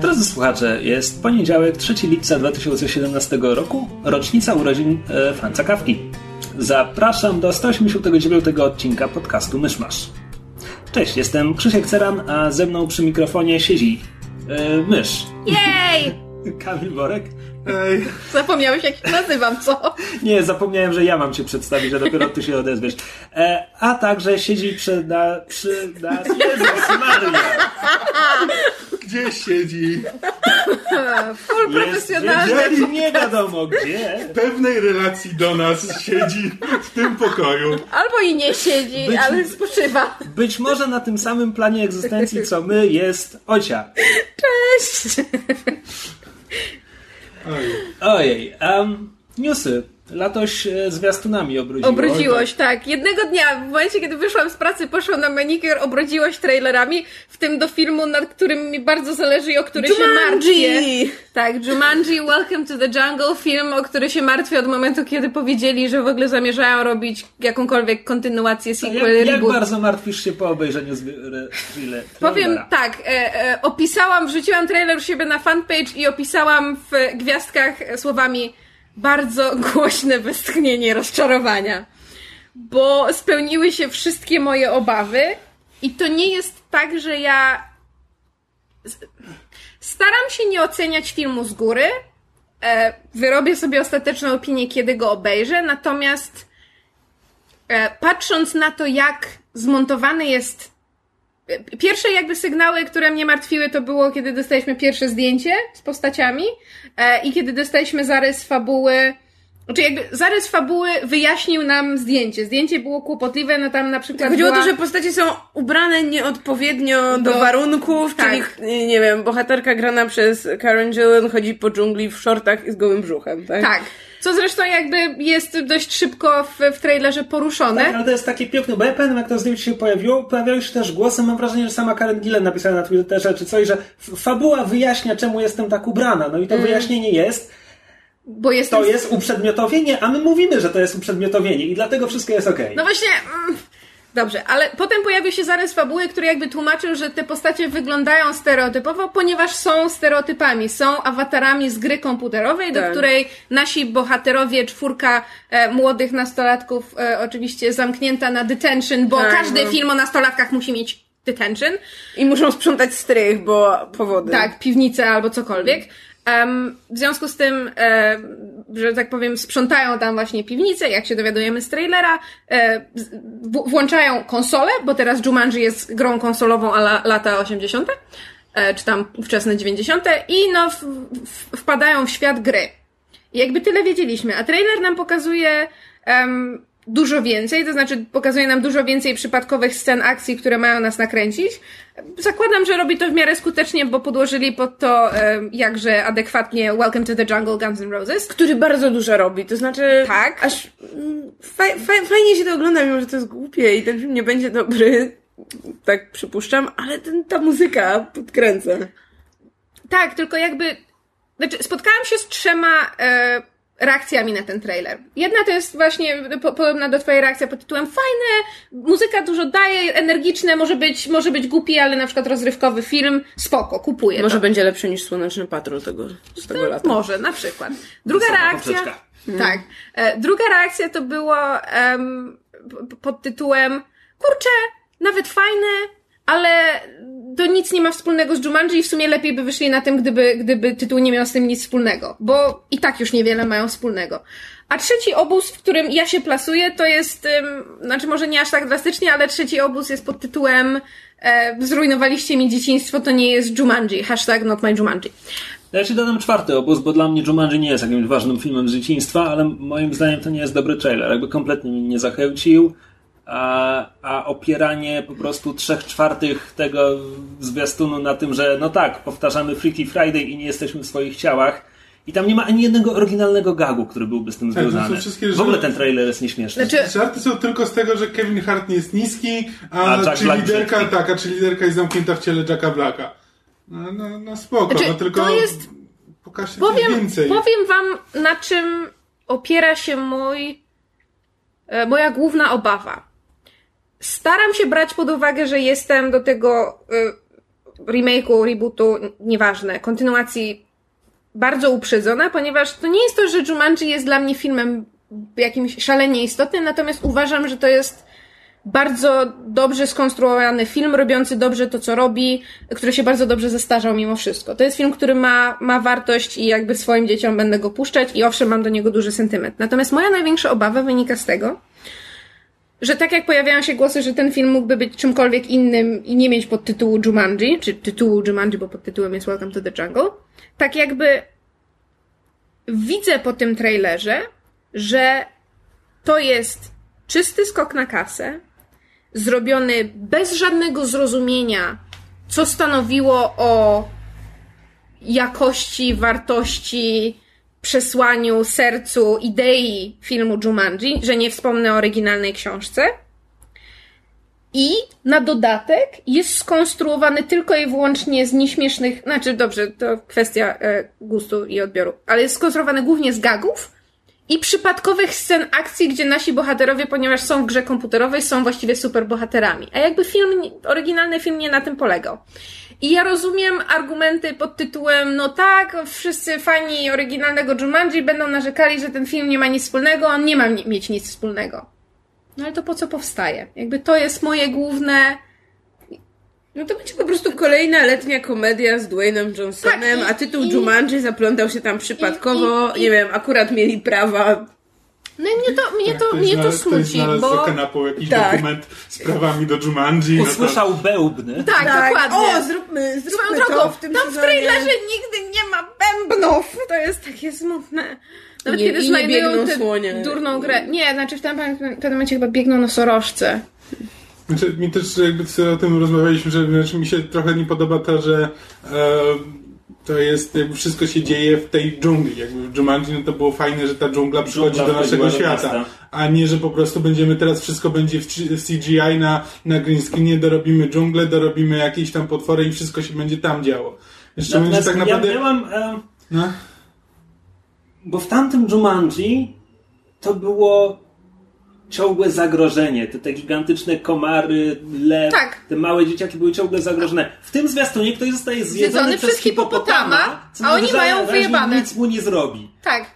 Drodzy słuchacze, jest poniedziałek, 3 lipca 2017 roku, rocznica urodzin e, Franca Kawki. Zapraszam do 189 odcinka podcastu Myszmasz. Cześć, jestem Krzysiek Ceran, a ze mną przy mikrofonie siedzi e, mysz. Jej! Kamil Borek. Ej, Zapomniałeś jak się nazywam, co? Nie, zapomniałem, że ja mam cię przedstawić, że dopiero ty się odezwiesz. E, a także siedzi przy, na, przy nas... Jezus Maria! gdzie siedzi? Full Jest profesjonalny. gdzie, nie wiadomo gdzie. W pewnej relacji do nas siedzi w tym pokoju. Albo i nie siedzi, Być- ale spoczywa. Być może na tym samym planie egzystencji co my jest Ocia. Cześć! Oj, Ojej, um, newsy. Latoś e, zwiastunami obrudziło. Obrudziłoś, tak. Jednego dnia, w momencie kiedy wyszłam z pracy, poszłam na manicure, obrudziłoś trailerami, w tym do filmu, nad którym mi bardzo zależy i o który się martwię. Tak, Jumanji, Welcome to the Jungle, film, o który się martwię od momentu, kiedy powiedzieli, że w ogóle zamierzają robić jakąkolwiek kontynuację, Jak, sequel, jak reboot. bardzo martwisz się po obejrzeniu thriller, Powiem trailera? tak, e, e, opisałam, wrzuciłam trailer u siebie na fanpage i opisałam w gwiazdkach słowami bardzo głośne westchnienie rozczarowania. Bo spełniły się wszystkie moje obawy i to nie jest tak, że ja staram się nie oceniać filmu z góry. E, wyrobię sobie ostateczną opinię, kiedy go obejrzę, natomiast e, patrząc na to, jak zmontowany jest Pierwsze jakby sygnały, które mnie martwiły, to było, kiedy dostaliśmy pierwsze zdjęcie z postaciami e, i kiedy dostaliśmy zarys fabuły. Znaczy jakby zarys fabuły wyjaśnił nam zdjęcie. Zdjęcie było kłopotliwe, no tam na przykład Chodziło o była... to, że postacie są ubrane nieodpowiednio do, Do- warunków, tak. czyli, nie, wiem, bohaterka grana przez Karen Gillan chodzi po dżungli w shortach i z gołym brzuchem, tak? Tak. Co zresztą jakby jest dość szybko w, w trailerze poruszone. Tak, ale to jest takie piękne, bo ja pamiętam, jak to zdjęcie się pojawiło, pojawiały się też głosy, mam wrażenie, że sama Karen Gillan napisała na Twitterze czy coś, że fabuła wyjaśnia, czemu jestem tak ubrana, no i to wyjaśnienie jest, Bo jestem... to jest uprzedmiotowienie, a my mówimy, że to jest uprzedmiotowienie i dlatego wszystko jest okej. No właśnie. Dobrze, ale potem pojawił się zarys fabuły, który jakby tłumaczył, że te postacie wyglądają stereotypowo, ponieważ są stereotypami, są awatarami z gry komputerowej, do Tak. której nasi bohaterowie, czwórka e, młodych nastolatków, e, oczywiście zamknięta na detention, bo Tak, każdy no. film o nastolatkach musi mieć detention. I muszą sprzątać strych, bo powody. Tak, piwnicę albo cokolwiek. W związku z tym, e, że tak powiem, sprzątają tam właśnie piwnicę, jak się dowiadujemy z trailera, e, włączają konsolę, bo teraz Jumanji jest grą konsolową ala lata 80., e, czy tam wczesne 90. i no wpadają w świat gry. I jakby tyle wiedzieliśmy, a trailer nam pokazuje em, dużo więcej, to znaczy pokazuje nam dużo więcej przypadkowych scen akcji, które mają nas nakręcić. Zakładam, że robi to w miarę skutecznie, bo podłożyli pod to em, jakże adekwatnie Welcome to the Jungle Guns N' Roses. Który bardzo dużo robi, to znaczy... Tak. Aż mm, faj, faj, fajnie się to ogląda, mimo że to jest głupie i ten film nie będzie dobry, tak przypuszczam, ale ten, ta muzyka podkręca. Tak, tylko jakby. Znaczy, spotkałam się z trzema e, reakcjami na ten trailer. Jedna to jest właśnie po, podobna do Twojej reakcji pod tytułem fajne, muzyka dużo daje, energiczne, może być, może być głupi, ale na przykład rozrywkowy film, spoko, kupuję. Może to. będzie lepszy niż Słoneczny Patrol tego, z tego lata. Może, na przykład. Druga reakcja. poprzeczka. Tak. E, druga reakcja to było p- pod tytułem kurczę, nawet fajne, ale to nic nie ma wspólnego z Jumanji i w sumie lepiej by wyszli na tym, gdyby, gdyby tytuł nie miał z tym nic wspólnego, bo i tak już niewiele mają wspólnego. A trzeci obóz, w którym ja się plasuję, to jest, em, znaczy może nie aż tak drastycznie, ale trzeci obóz jest pod tytułem e, zrujnowaliście mi dzieciństwo, to nie jest Jumanji. Hashtag not my Jumanji. Ja ci dodam czwarty obóz, bo dla mnie Jumanji nie jest jakimś ważnym filmem z dzieciństwa, ale moim zdaniem to nie jest dobry trailer. Jakby kompletnie mnie nie zachęcił, a, a opieranie po prostu trzech czwartych tego zwiastunu na tym, że no tak, powtarzamy Freaky Friday i nie jesteśmy w swoich ciałach, I tam nie ma ani jednego oryginalnego gagu, który byłby z tym Tak, związany. W ogóle żarty- ten trailer jest nieśmieszny. Znaczy, Żarty są tylko z tego, że Kevin Hart nie jest niski, a, A czy liderka, tak, a czy liderka jest zamknięta w ciele Jacka Blacka. No, no, no spoko, Znaczy, no tylko to jest- pokażcie powiem, więcej. powiem wam, na czym opiera się mój, e, moja główna obawa. Staram się brać pod uwagę, że jestem do tego e, remake'u, rebootu, nieważne, kontynuacji bardzo uprzedzona, ponieważ to nie jest to, że Jumanji jest dla mnie filmem jakimś szalenie istotnym, natomiast uważam, że to jest bardzo dobrze skonstruowany film, robiący dobrze to, co robi, który się bardzo dobrze zestarzał mimo wszystko. To jest film, który ma, ma wartość i jakby swoim dzieciom będę go puszczać i owszem, mam do niego duży sentyment. Natomiast moja największa obawa wynika z tego, że tak jak pojawiają się głosy, że ten film mógłby być czymkolwiek innym i nie mieć podtytułu Jumanji, czy tytułu Jumanji, bo pod tytułem jest Welcome to the Jungle, tak jakby widzę po tym trailerze, że to jest czysty skok na kasę, zrobiony bez żadnego zrozumienia, co stanowiło o jakości, wartości, przesłaniu, sercu, idei filmu Jumanji, że nie wspomnę o oryginalnej książce. I na dodatek jest skonstruowany tylko i wyłącznie z nieśmiesznych, znaczy dobrze, to kwestia e, gustu i odbioru, ale jest skonstruowany głównie z gagów i przypadkowych scen akcji, gdzie nasi bohaterowie, ponieważ są w grze komputerowej, są właściwie super bohaterami. A jakby film, oryginalny film nie na tym polegał. I ja rozumiem argumenty pod tytułem, no tak, wszyscy fani oryginalnego Jumanji będą narzekali, że ten film nie ma nic wspólnego, on nie ma mieć nic wspólnego. No ale to po co powstaje? Jakby to jest moje główne... No to będzie po prostu kolejna letnia komedia z Dwaynem Johnsonem, Tak, i- a tytuł i- Jumanji zaplątał się tam przypadkowo, i- nie wiem, akurat mieli prawa. No i mnie to, mnie to, Ktoś mnie to znalazł- ktoś smuci, bo... kanapą jakiś Tak. dokument z prawami do Jumanji. no to- Usłyszał bełbny. Tak, dokładnie. O, zróbmy, Swoją zróbmy drogą, to w tym tam w trailerze nigdy nie ma bębnów. To jest takie smutne. Nawet Nie- kiedy znajdują biegną tę słonie. durną grę. Nie, znaczy w tym w pewnym momencie chyba biegną nosorożce. Znaczy, mi też jakby o tym rozmawialiśmy, że znaczy, mi się trochę nie podoba to, że e, to jest, jakby wszystko się dzieje w tej dżungli. Jakby w Jumanji no to było fajne, że ta dżungla przychodzi Dżungla do naszego do świata, a nie, że po prostu będziemy teraz wszystko będzie w CGI na, na green screenie, dorobimy dżunglę, dorobimy jakieś tam potwory i wszystko się będzie tam działo. Jeszcze Natomiast tak naprawdę... ja miałam... E, No. bo w tamtym Jumanji to było ciągłe zagrożenie. Te, te gigantyczne komary, lew, Tak. te małe dzieciaki były ciągle zagrożone. W tym zwiastunie ktoś zostaje zjedzony, Zjedzony przez hipopotama, co a oni mają wyjebane. nic mu nie zrobi. Tak.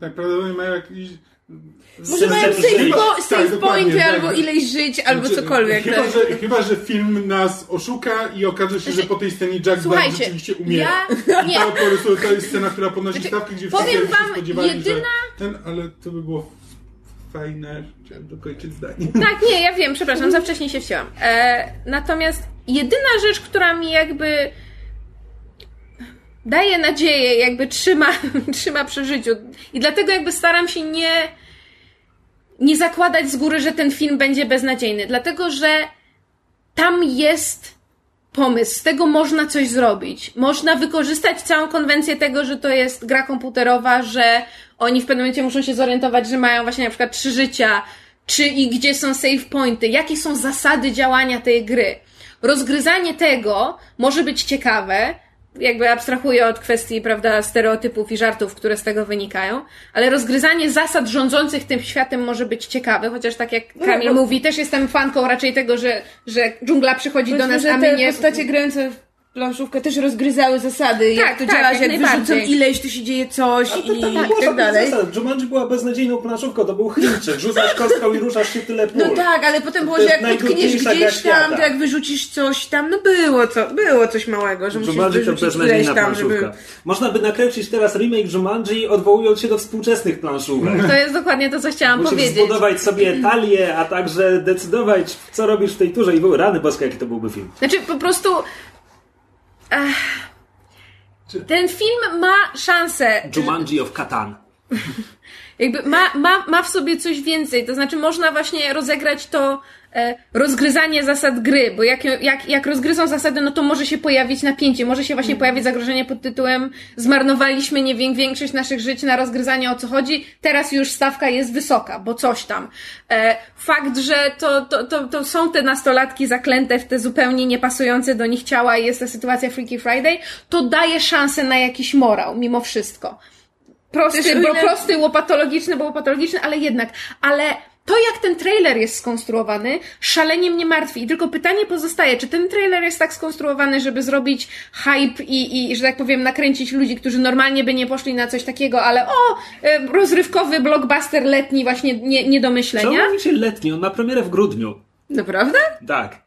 Tak, prawdopodobnie mają jakiś... Może mają save, po, Tak, pointy tak. albo ileś żyć, albo Znaczy, cokolwiek. Chyba tak. że, chyba, że film nas oszuka i okaże się, że po tej scenie Jack Black rzeczywiście umiera. ja... Nie, To to jest scena, która podnosi Znaczy, stawki, gdzie wszyscy się wam, spodziewali, jedyna- że ten, ale to by było fajne. Chciałem dokończyć zdanie. Tak, nie, ja wiem, przepraszam, za wcześnie się wcięłam. E, natomiast jedyna rzecz, która mi jakby daje nadzieję, jakby trzyma, trzyma przy życiu i dlatego jakby staram się nie nie zakładać z góry, że ten film będzie beznadziejny, dlatego że tam jest pomysł, z tego można coś zrobić. Można wykorzystać całą konwencję tego, że to jest gra komputerowa, że oni w pewnym momencie muszą się zorientować, że mają właśnie na przykład trzy życia, czy i gdzie są save pointy, jakie są zasady działania tej gry. Rozgryzanie tego może być ciekawe, jakby abstrahuję od kwestii, prawda, stereotypów i żartów, które z tego wynikają, ale rozgryzanie zasad rządzących tym światem może być ciekawe, chociaż tak jak Kamil bo- mówi, też jestem fanką raczej tego, że, że dżungla przychodzi do nas, a my nie... postacie grające w planszówkę też rozgryzały zasady, jak Tak, to tak, działa, jak że jak wyrzucą ileś, to się dzieje coś i, To, to, i to było tak dalej. Zasad. Jumanji była beznadziejną planszówką, to był Chińczyk. Rzucasz kostką i ruszasz się tyle pól. No tak, ale potem było, To że jak utkniesz gdzieś tam, świata. to jak wyrzucisz coś tam, no było co, było coś małego, że musisz Jumanji to wyrzucić ileś beznadziejna tam, planszówka. żeby... Można by nakręcić teraz remake Jumanji odwołując się do współczesnych planszówek. To jest dokładnie to, co chciałam Musisz powiedzieć. zbudować sobie talię, a także decydować, co robisz w tej turze i były rany boskie, jaki to byłby film. Znaczy, po prostu. Ech, ten film ma szansę. Jumanji of Katan. jakby ma, ma, ma w sobie coś więcej. To znaczy, można właśnie rozegrać to rozgryzanie zasad gry, bo jak, jak, jak rozgryzą zasady, no to może się pojawić napięcie, może się właśnie pojawić zagrożenie pod tytułem zmarnowaliśmy nie wiem, większość naszych żyć na rozgryzanie o co chodzi, teraz już stawka jest wysoka, bo coś tam. E, fakt, że to, to, to, to są te nastolatki zaklęte w te zupełnie niepasujące do nich ciała i jest ta sytuacja Freaky Friday, to daje szansę na jakiś morał, mimo wszystko. Prosty, bo prosty, łopatologiczny, bo łopatologiczny, ale jednak. Ale to, jak ten trailer jest skonstruowany, szalenie mnie martwi. I tylko pytanie pozostaje, czy ten trailer jest tak skonstruowany, żeby zrobić hype i, i że tak powiem, nakręcić ludzi, którzy normalnie by nie poszli na coś takiego, ale o, e, rozrywkowy blockbuster letni, właśnie nie, nie do Czemu mówicie letni? On ma premierę w grudniu. Naprawdę? Tak.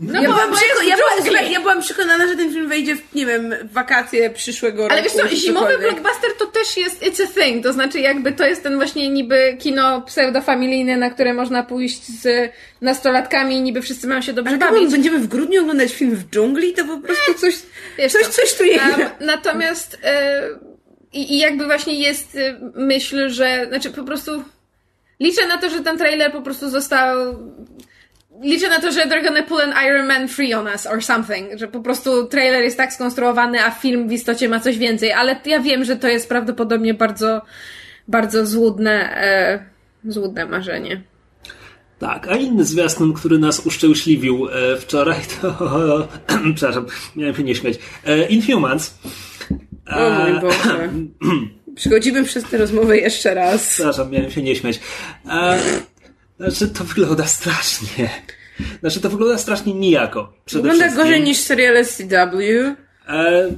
No ja, bo- byłam ja, byłam, ja byłam przekonana, że ten film wejdzie w, nie wiem, w wakacje przyszłego roku. Ale wiesz co, zimowy blockbuster to też jest it's a thing, to znaczy jakby to jest ten właśnie niby kino pseudofamilijne, na które można pójść z nastolatkami i niby wszyscy mają się dobrze Ale bawić. będziemy w grudniu oglądać film w dżungli, to po prostu coś, Wiesz coś, co, coś tu jest. Em, natomiast e, i, i jakby właśnie jest e, myśl, że znaczy po prostu liczę na to, że ten trailer po prostu został liczę na to, że they're gonna pull an Iron Man free on us or something, że po prostu trailer jest tak skonstruowany, a film w istocie ma coś więcej, ale ja wiem, że to jest prawdopodobnie bardzo bardzo złudne e, złudne marzenie. Tak, a inny zwiastun, który nas uszczęśliwił e, wczoraj, to... Przepraszam, miałem się nie śmiać. E, Inhumans. O mój Boże. Przychodzimy przez tę rozmowę jeszcze raz. Przepraszam, miałem się nie śmiać. E, znaczy, to wygląda strasznie. Znaczy, to wygląda strasznie nijako. Przede Wygląda wszystkim. gorzej niż seriale CW. E,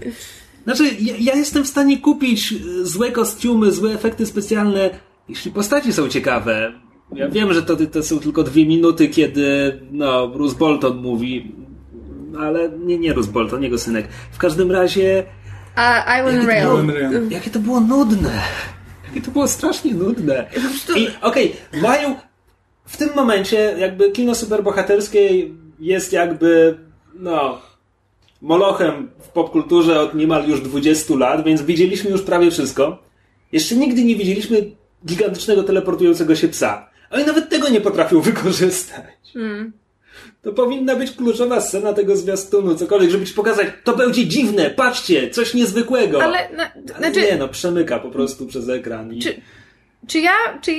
znaczy, ja, ja jestem w stanie kupić e, złe kostiumy, złe efekty specjalne, jeśli postaci są ciekawe. Ja wiem, że to, to są tylko dwie minuty, kiedy no, Bruce Bolton mówi, ale nie, nie Bruce Bolton, jego synek. W każdym razie, A Iron Jakie Rail. jakie to było nudne. Jakie to było strasznie nudne. I okej, mają w tym momencie jakby kino superbohaterskie jest jakby no molochem w popkulturze od niemal już 20 lat, więc widzieliśmy już prawie wszystko. Jeszcze nigdy nie widzieliśmy gigantycznego teleportującego się psa. Oni nawet tego nie potrafią wykorzystać. To powinna być kluczowa scena tego zwiastunu, cokolwiek, żeby ci pokazać, to będzie dziwne, patrzcie, coś niezwykłego. Ale, na, Ale znaczy, nie no, przemyka po prostu przez ekran. I... Czy- czy ja, czy,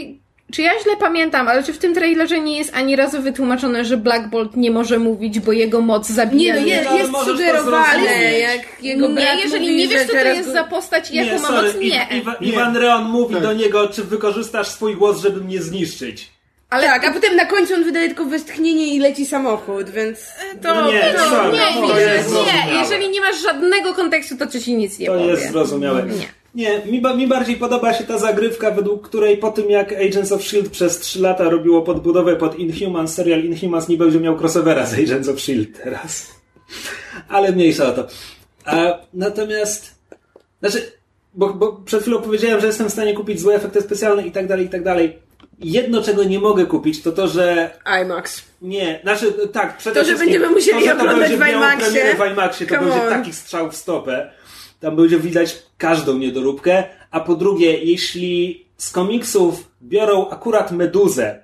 czy ja źle pamiętam, ale czy w tym trailerze nie jest ani razu wytłumaczone, że Black Bolt nie może mówić, bo jego moc zabija Nie, no jest, jest to sugerowane, jak jego nie, jeżeli mówi, nie wiesz, co to jest go- za postać i jaką ma sorry, moc, nie. I, Iwa, Nie. Iwan Reon mówi Tak. do niego, czy wykorzystasz swój głos, żeby mnie zniszczyć. Ale Tak, a potem na końcu on wydaje tylko westchnienie i leci samochód, więc... to, No nie, to, nie, to nie, jest nie, jeżeli nie masz żadnego kontekstu, to ci nic nie To powie. jest zrozumiałe. Nie. Nie, mi, mi bardziej podoba się ta zagrywka, według której po tym jak Agents of S.H.I.E.L.D. przez 3 lata robiło podbudowę pod Inhumans, serial Inhumans nie będzie miał crossovera z Agents of S.H.I.E.L.D. teraz. Ale mniejsza o to. A, natomiast, znaczy, bo, bo przed chwilą powiedziałem, że jestem w stanie kupić złe efekty specjalne i tak dalej, i tak dalej. Jedno, czego nie mogę kupić, to to, że IMAX. nie, znaczy tak, przede To, że wszystkim będziemy musieli to, że to oglądać w IMAXie. w IMAXie, to Come będzie on. taki strzał w stopę. Tam będzie widać każdą niedoróbkę. A po drugie, jeśli z komiksów biorą akurat Meduzę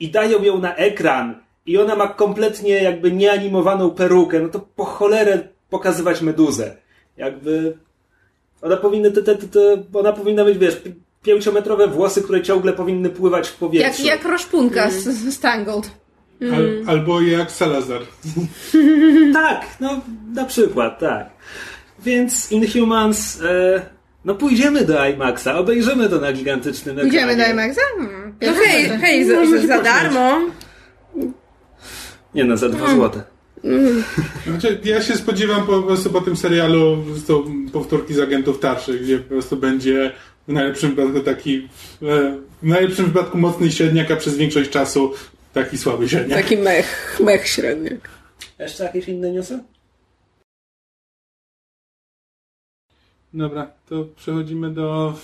i dają ją na ekran i ona ma kompletnie jakby nieanimowaną perukę, no to po cholerę pokazywać Meduzę. Jakby ona powinna, te, te, te, te, ona powinna mieć, wiesz, pi- pięciometrowe włosy, które ciągle powinny pływać w Jak, powietrzu. jak roszpunka z, z Tangled. Al, albo jak Salazar. Tak, no na przykład, tak. Więc Inhumans, e, no pójdziemy do IMAXa, obejrzymy to na gigantycznym ekranie. Idziemy do IMAXa? Hmm. No hej, hej, za, za, za darmo. Nie no, za dwa złote. Znaczy, ja się spodziewam po prostu po tym serialu są powtórki z agentów tarszych, gdzie po prostu będzie w najlepszym wypadku taki e, w najlepszym wypadku mocny średniak, a przez większość czasu taki słaby średniak. Taki mech, mech średni. Jeszcze jakieś inne newsy? Dobra, to przechodzimy do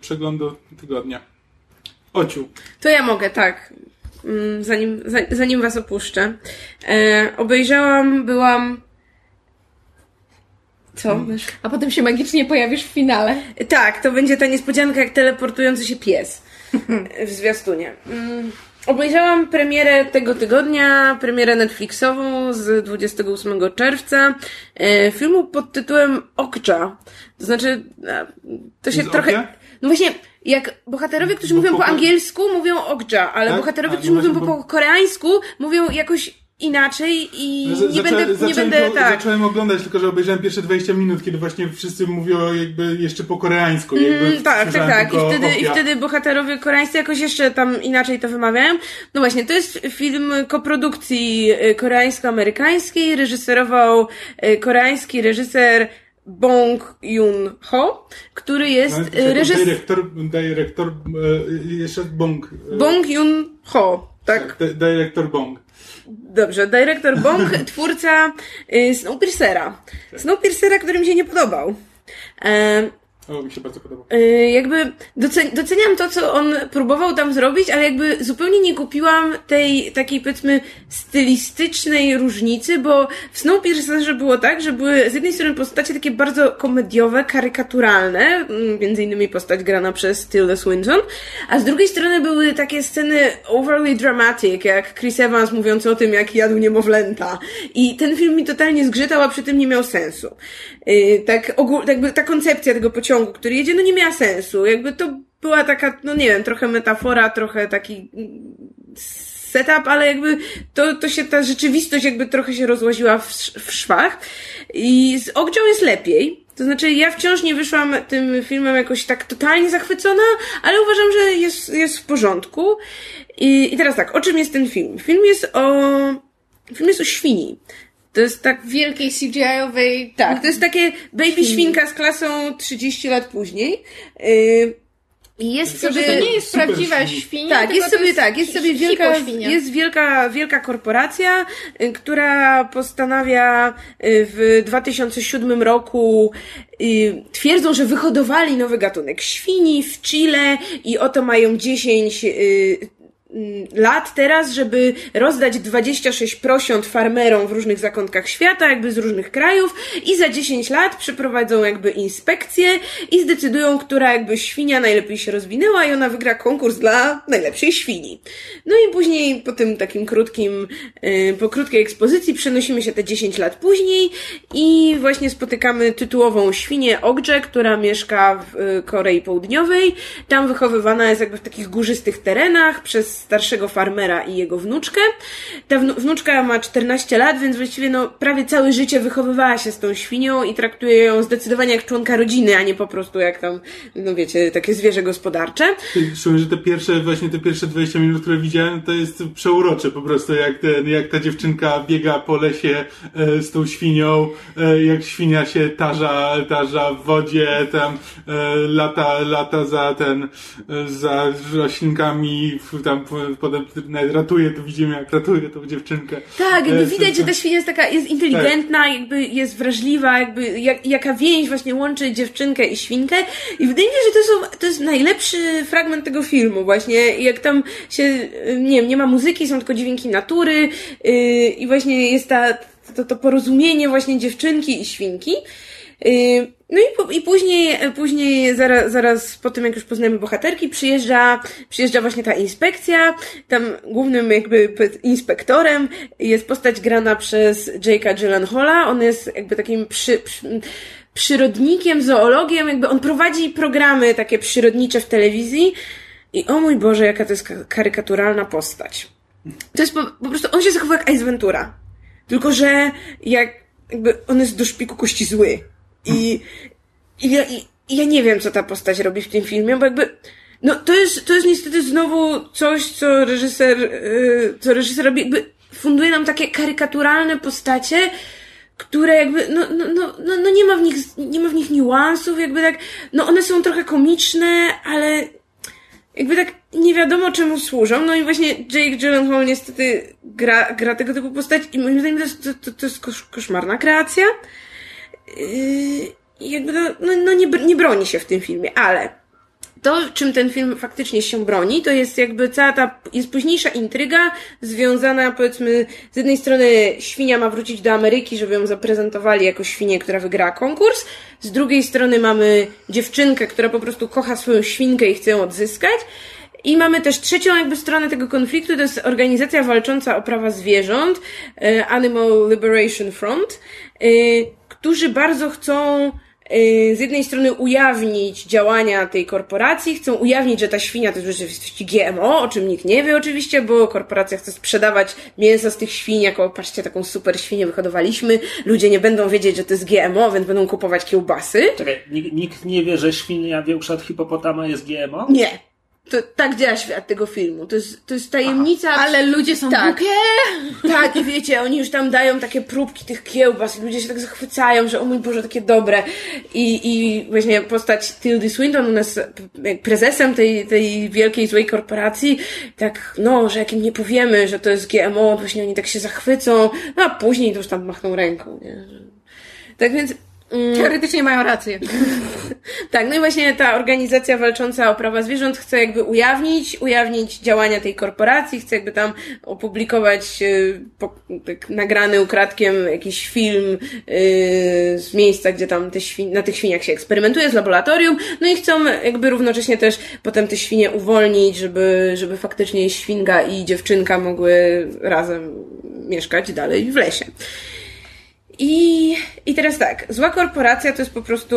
przeglądu tygodnia. Ociu. To ja mogę, tak. Mm, Zanim, za- zanim was opuszczę. E, obejrzałam, byłam Co? Mysz? A potem się magicznie pojawisz w finale. Tak, to będzie ta niespodzianka jak teleportujący się pies w zwiastunie. Mm, Obejrzałam premierę tego tygodnia, premierę Netflixową z 28 czerwca e, filmu pod tytułem Okja. To znaczy, to się Z trochę... No właśnie, jak bohaterowie, którzy Bo mówią po- po angielsku, mówią Okja, ale Tak? bohaterowie, A, którzy no mówią po, po koreańsku, mówią jakoś inaczej i No, nie będę, nie będę, tak. zacząłem oglądać, tylko że obejrzałem pierwsze 20 minut, kiedy właśnie wszyscy mówią jakby jeszcze po koreańsku. Mm, tak, tak, tak. I wtedy, I wtedy bohaterowie koreańscy jakoś jeszcze tam inaczej to wymawiają. No właśnie, to jest film koprodukcji y, koreańsko-amerykańskiej. Reżyserował y, koreański reżyser Bong Joon-ho, który jest No, y, reżyser... Dyrektor, dyrektor, jeszcze Bong. Bong Joon-ho, tak? dy- Dyrektor Bong. Dobrze, dyrektor Bong, twórca y, Snowpiercera. Snowpiercera, który mi się nie podobał. E, O, mi się bardzo podoba. Y, jakby docen- doceniam to, co on próbował tam zrobić, ale jakby zupełnie nie kupiłam tej takiej powiedzmy stylistycznej różnicy, bo w Snowpiercerze było tak, że były z jednej strony postacie takie bardzo komediowe, karykaturalne, mm, między innymi postać grana przez Tilda Swinton, a z drugiej strony były takie sceny overly dramatic, jak Chris Evans mówiący o tym, jak jadł niemowlęta. I ten film mi totalnie zgrzytał, a przy tym nie miał sensu. Yy, tak ogól, jakby ta koncepcja tego pociągu, który jedzie, no nie miała sensu. Jakby to była taka, no nie wiem, trochę metafora, trochę taki setup, ale jakby to, to się, ta rzeczywistość jakby trochę się rozłaziła w, w szwach. I z Okdzią jest lepiej. To znaczy, ja wciąż nie wyszłam tym filmem jakoś tak totalnie zachwycona, ale uważam, że jest, jest w porządku. I, I teraz tak, o czym jest ten film? Film jest o, film jest o świni. To jest tak Wielkiej CGI-owej... tak, to jest takie baby świnka z klasą 30 lat później. Yy, i jest sobie... to nie jest prawdziwa świni. świnia, Tak, tylko jest sobie tak, jest sobie wielka, jest wielka, wielka korporacja, y, która postanawia y, w 2007 roku y, twierdzą, że wyhodowali nowy gatunek świni w Chile i oto mają 10 y, mm, lat teraz, żeby rozdać 26 prosiąt farmerom w różnych zakątkach świata, jakby z różnych krajów i za 10 lat przeprowadzą jakby inspekcję i zdecydują, która jakby świnia najlepiej się rozwinęła i ona wygra konkurs dla najlepszej świni. No i później po tym takim krótkim, yy, po krótkiej ekspozycji przenosimy się te 10 lat później i właśnie spotykamy tytułową świnię Ogdże, która mieszka w y, Korei Południowej. Tam wychowywana jest jakby w takich górzystych terenach przez starszego farmera i jego wnuczkę. Ta wnu- wnuczka ma 14 lat, więc właściwie no prawie całe życie wychowywała się z tą świnią i traktuje ją zdecydowanie jak członka rodziny, a nie po prostu jak tam, no wiecie, takie zwierzę gospodarcze. Szczególnie, że te pierwsze, właśnie te pierwsze 20 minut, które widziałem, to jest przeurocze po prostu, jak, ten, jak ta dziewczynka biega po lesie e, z tą świnią, e, jak świnia się tarza, tarza w wodzie, tam e, lata, lata za ten, e, za roślinkami, tam potem nawet ratuje, to widzimy jak ratuje tą dziewczynkę. Tak, jakby E, widać, że ta świnia jest taka, jest inteligentna, jakby jest wrażliwa, jakby jak, jaka więź właśnie łączy dziewczynkę i świnkę. I wydaje mi się, że to, są, to jest najlepszy fragment tego filmu właśnie. Jak tam się, nie wiem, nie ma muzyki, są tylko dźwięki natury yy, i właśnie jest ta, to, to porozumienie właśnie dziewczynki i świnki. Yy, No i, i później, później zaraz, zaraz po tym, jak już poznajemy bohaterki, przyjeżdża, przyjeżdża właśnie ta inspekcja. Tam głównym jakby inspektorem jest postać grana przez Jake'a Gyllenhaala. On jest jakby takim przy, przy, przyrodnikiem, zoologiem, jakby on prowadzi programy takie przyrodnicze w telewizji. I o mój Boże, jaka to jest ka- karykaturalna postać. To jest po, po prostu, on się zachowuje jak Ace Ventura. Tylko, że jak, jakby on jest do szpiku kości zły. I, i, ja, i, ja nie wiem, co ta postać robi w tym filmie, bo jakby, no to jest, to jest niestety znowu coś, co reżyser, yy, co reżyser robi, jakby funduje nam takie karykaturalne postacie, które jakby, no, no, no, no, no nie ma w nich, nie ma w nich niuansów, jakby tak, no one są trochę komiczne, ale jakby tak nie wiadomo czemu służą. No i właśnie Jake Gyllenhaal niestety gra, gra tego typu postać i moim zdaniem to to, to, to jest kosz, koszmarna kreacja. Yy, jakby no, no, no nie, nie broni się w tym filmie, ale to, czym ten film faktycznie się broni, to jest jakby cała ta, jest późniejsza intryga związana, powiedzmy, z jednej strony świnia ma wrócić do Ameryki, żeby ją zaprezentowali jako świnię, która wygrała konkurs, z drugiej strony mamy dziewczynkę, która po prostu kocha swoją świnkę i chce ją odzyskać, i mamy też trzecią jakby stronę tego konfliktu, to jest organizacja walcząca o prawa zwierząt, e, Animal Liberation Front, e, którzy bardzo chcą Y, z jednej strony ujawnić działania tej korporacji, chcą ujawnić, że ta świnia to jest rzeczywistości GMO, o czym nikt nie wie oczywiście, bo korporacja chce sprzedawać mięso z tych świń, jako patrzcie, taką super świnię wyhodowaliśmy, ludzie nie będą wiedzieć, że to jest GMO, więc będą kupować kiełbasy. Czekaj, nikt nie wie, że świnia większa od hipopotama jest GMO? Nie. To, tak działa świat tego filmu. To jest, to jest tajemnica. Aha, ale ludzie są tak, głupie. Tak, i wiecie, oni już tam dają takie próbki tych kiełbas i ludzie się tak zachwycają, że o mój Boże, takie dobre. I, i właśnie postać Tildy Swinton, u nas prezesem tej, tej wielkiej, złej korporacji, tak, no, że jak im nie powiemy, że to jest GMO, to właśnie oni tak się zachwycą, no a później to już tam machną ręką, nie? Tak więc. Teoretycznie mają rację. tak, no i właśnie ta organizacja walcząca o prawa zwierząt chce jakby ujawnić, ujawnić działania tej korporacji, chce jakby tam opublikować yy, po, tak, nagrany ukradkiem jakiś film yy, z miejsca, gdzie tam te świn- na tych świniach się eksperymentuje, z laboratorium, no i chcą jakby równocześnie też potem te świnie uwolnić, żeby, żeby faktycznie świnka i dziewczynka mogły razem mieszkać dalej w lesie. I, I teraz tak, zła korporacja to jest po prostu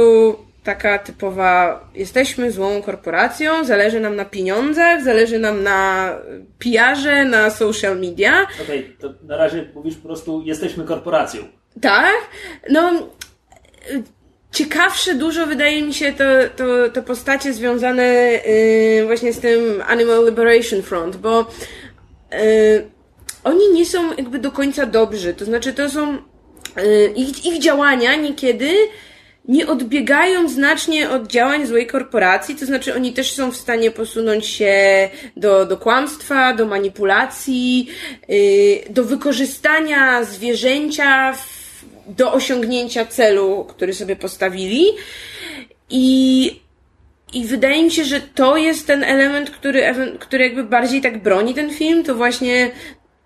taka typowa, jesteśmy złą korporacją, zależy nam na pieniądzach, zależy nam na PR-ze, na social media. Okej, okay, to na razie mówisz po prostu, jesteśmy korporacją. Tak, no ciekawsze dużo wydaje mi się to, to, to postacie związane yy, właśnie z tym Animal Liberation Front, bo yy, oni nie są jakby do końca dobrzy, to znaczy to są ich, ich działania niekiedy nie odbiegają znacznie od działań złej korporacji, to znaczy oni też są w stanie posunąć się do, do kłamstwa, do manipulacji, y, do wykorzystania zwierzęcia w, do osiągnięcia celu, który sobie postawili. I, I wydaje mi się, że to jest ten element, który, który jakby bardziej tak broni ten film, to właśnie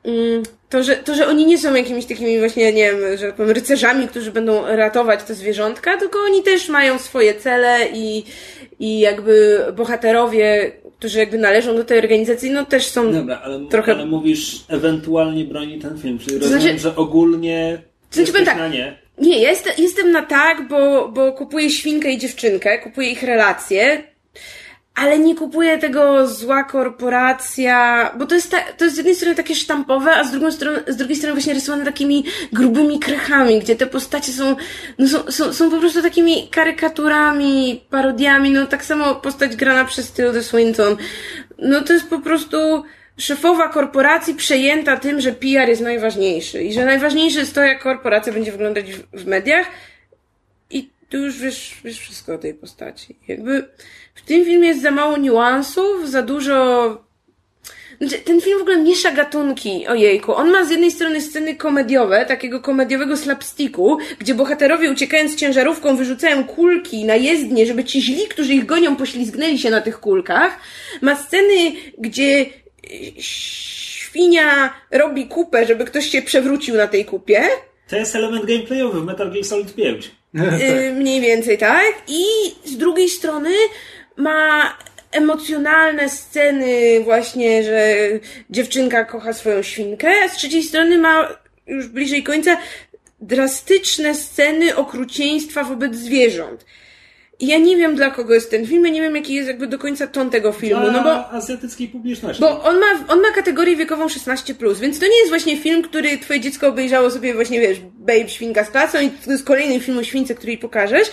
mm, to, że, to, że oni nie są jakimiś takimi właśnie, nie wiem, że powiem, rycerzami, którzy będą ratować te zwierzątka, tylko oni też mają swoje cele i, i jakby bohaterowie, którzy jakby należą do tej organizacji, no też są Dobra, ale, trochę... ale mówisz ewentualnie broni ten film, czyli rozumiem, znaczy, że ogólnie znaczy, tak, na nie. Nie, jest, jestem na tak, bo, bo kupuję świnkę i dziewczynkę, kupuję ich relacje, ale nie kupuje tego zła korporacja, bo to jest, ta, to jest z jednej strony takie sztampowe, a z, drugą strony, z drugiej strony właśnie rysowane takimi grubymi krechami, gdzie te postacie są, no są, są, są po prostu takimi karykaturami, parodiami, no tak samo postać grana przez Tilda Swinton. No to jest po prostu szefowa korporacji przejęta tym, że PR jest najważniejszy i że najważniejsze jest to, jak korporacja będzie wyglądać w, w mediach tu już wiesz, wiesz wszystko o tej postaci. Jakby w tym filmie jest za mało niuansów, za dużo znaczy, ten film w ogóle miesza gatunki, ojejku. On ma z jednej strony sceny komediowe, takiego komediowego slapsticku, gdzie bohaterowie uciekając ciężarówką wyrzucają kulki na jezdnie, żeby ci źli, którzy ich gonią, poślizgnęli się na tych kulkach. Ma sceny, gdzie świnia robi kupę, żeby ktoś się przewrócił na tej kupie. To jest element gameplayowy w Metal Gear Solid 5. Yy, mniej więcej, tak? I z drugiej strony ma emocjonalne sceny właśnie, że dziewczynka kocha swoją świnkę, a z trzeciej strony ma już bliżej końca drastyczne sceny okrucieństwa wobec zwierząt. Ja nie wiem dla kogo jest ten film, ja nie wiem jaki jest jakby do końca ton tego filmu, no bo... azjatyckiej publiczności. Bo on ma, on ma kategorię wiekową 16+, więc to nie jest właśnie film, który twoje dziecko obejrzało sobie właśnie, wiesz, Babe, Świnka z klasą i to jest kolejny film o śwince, który jej pokażesz,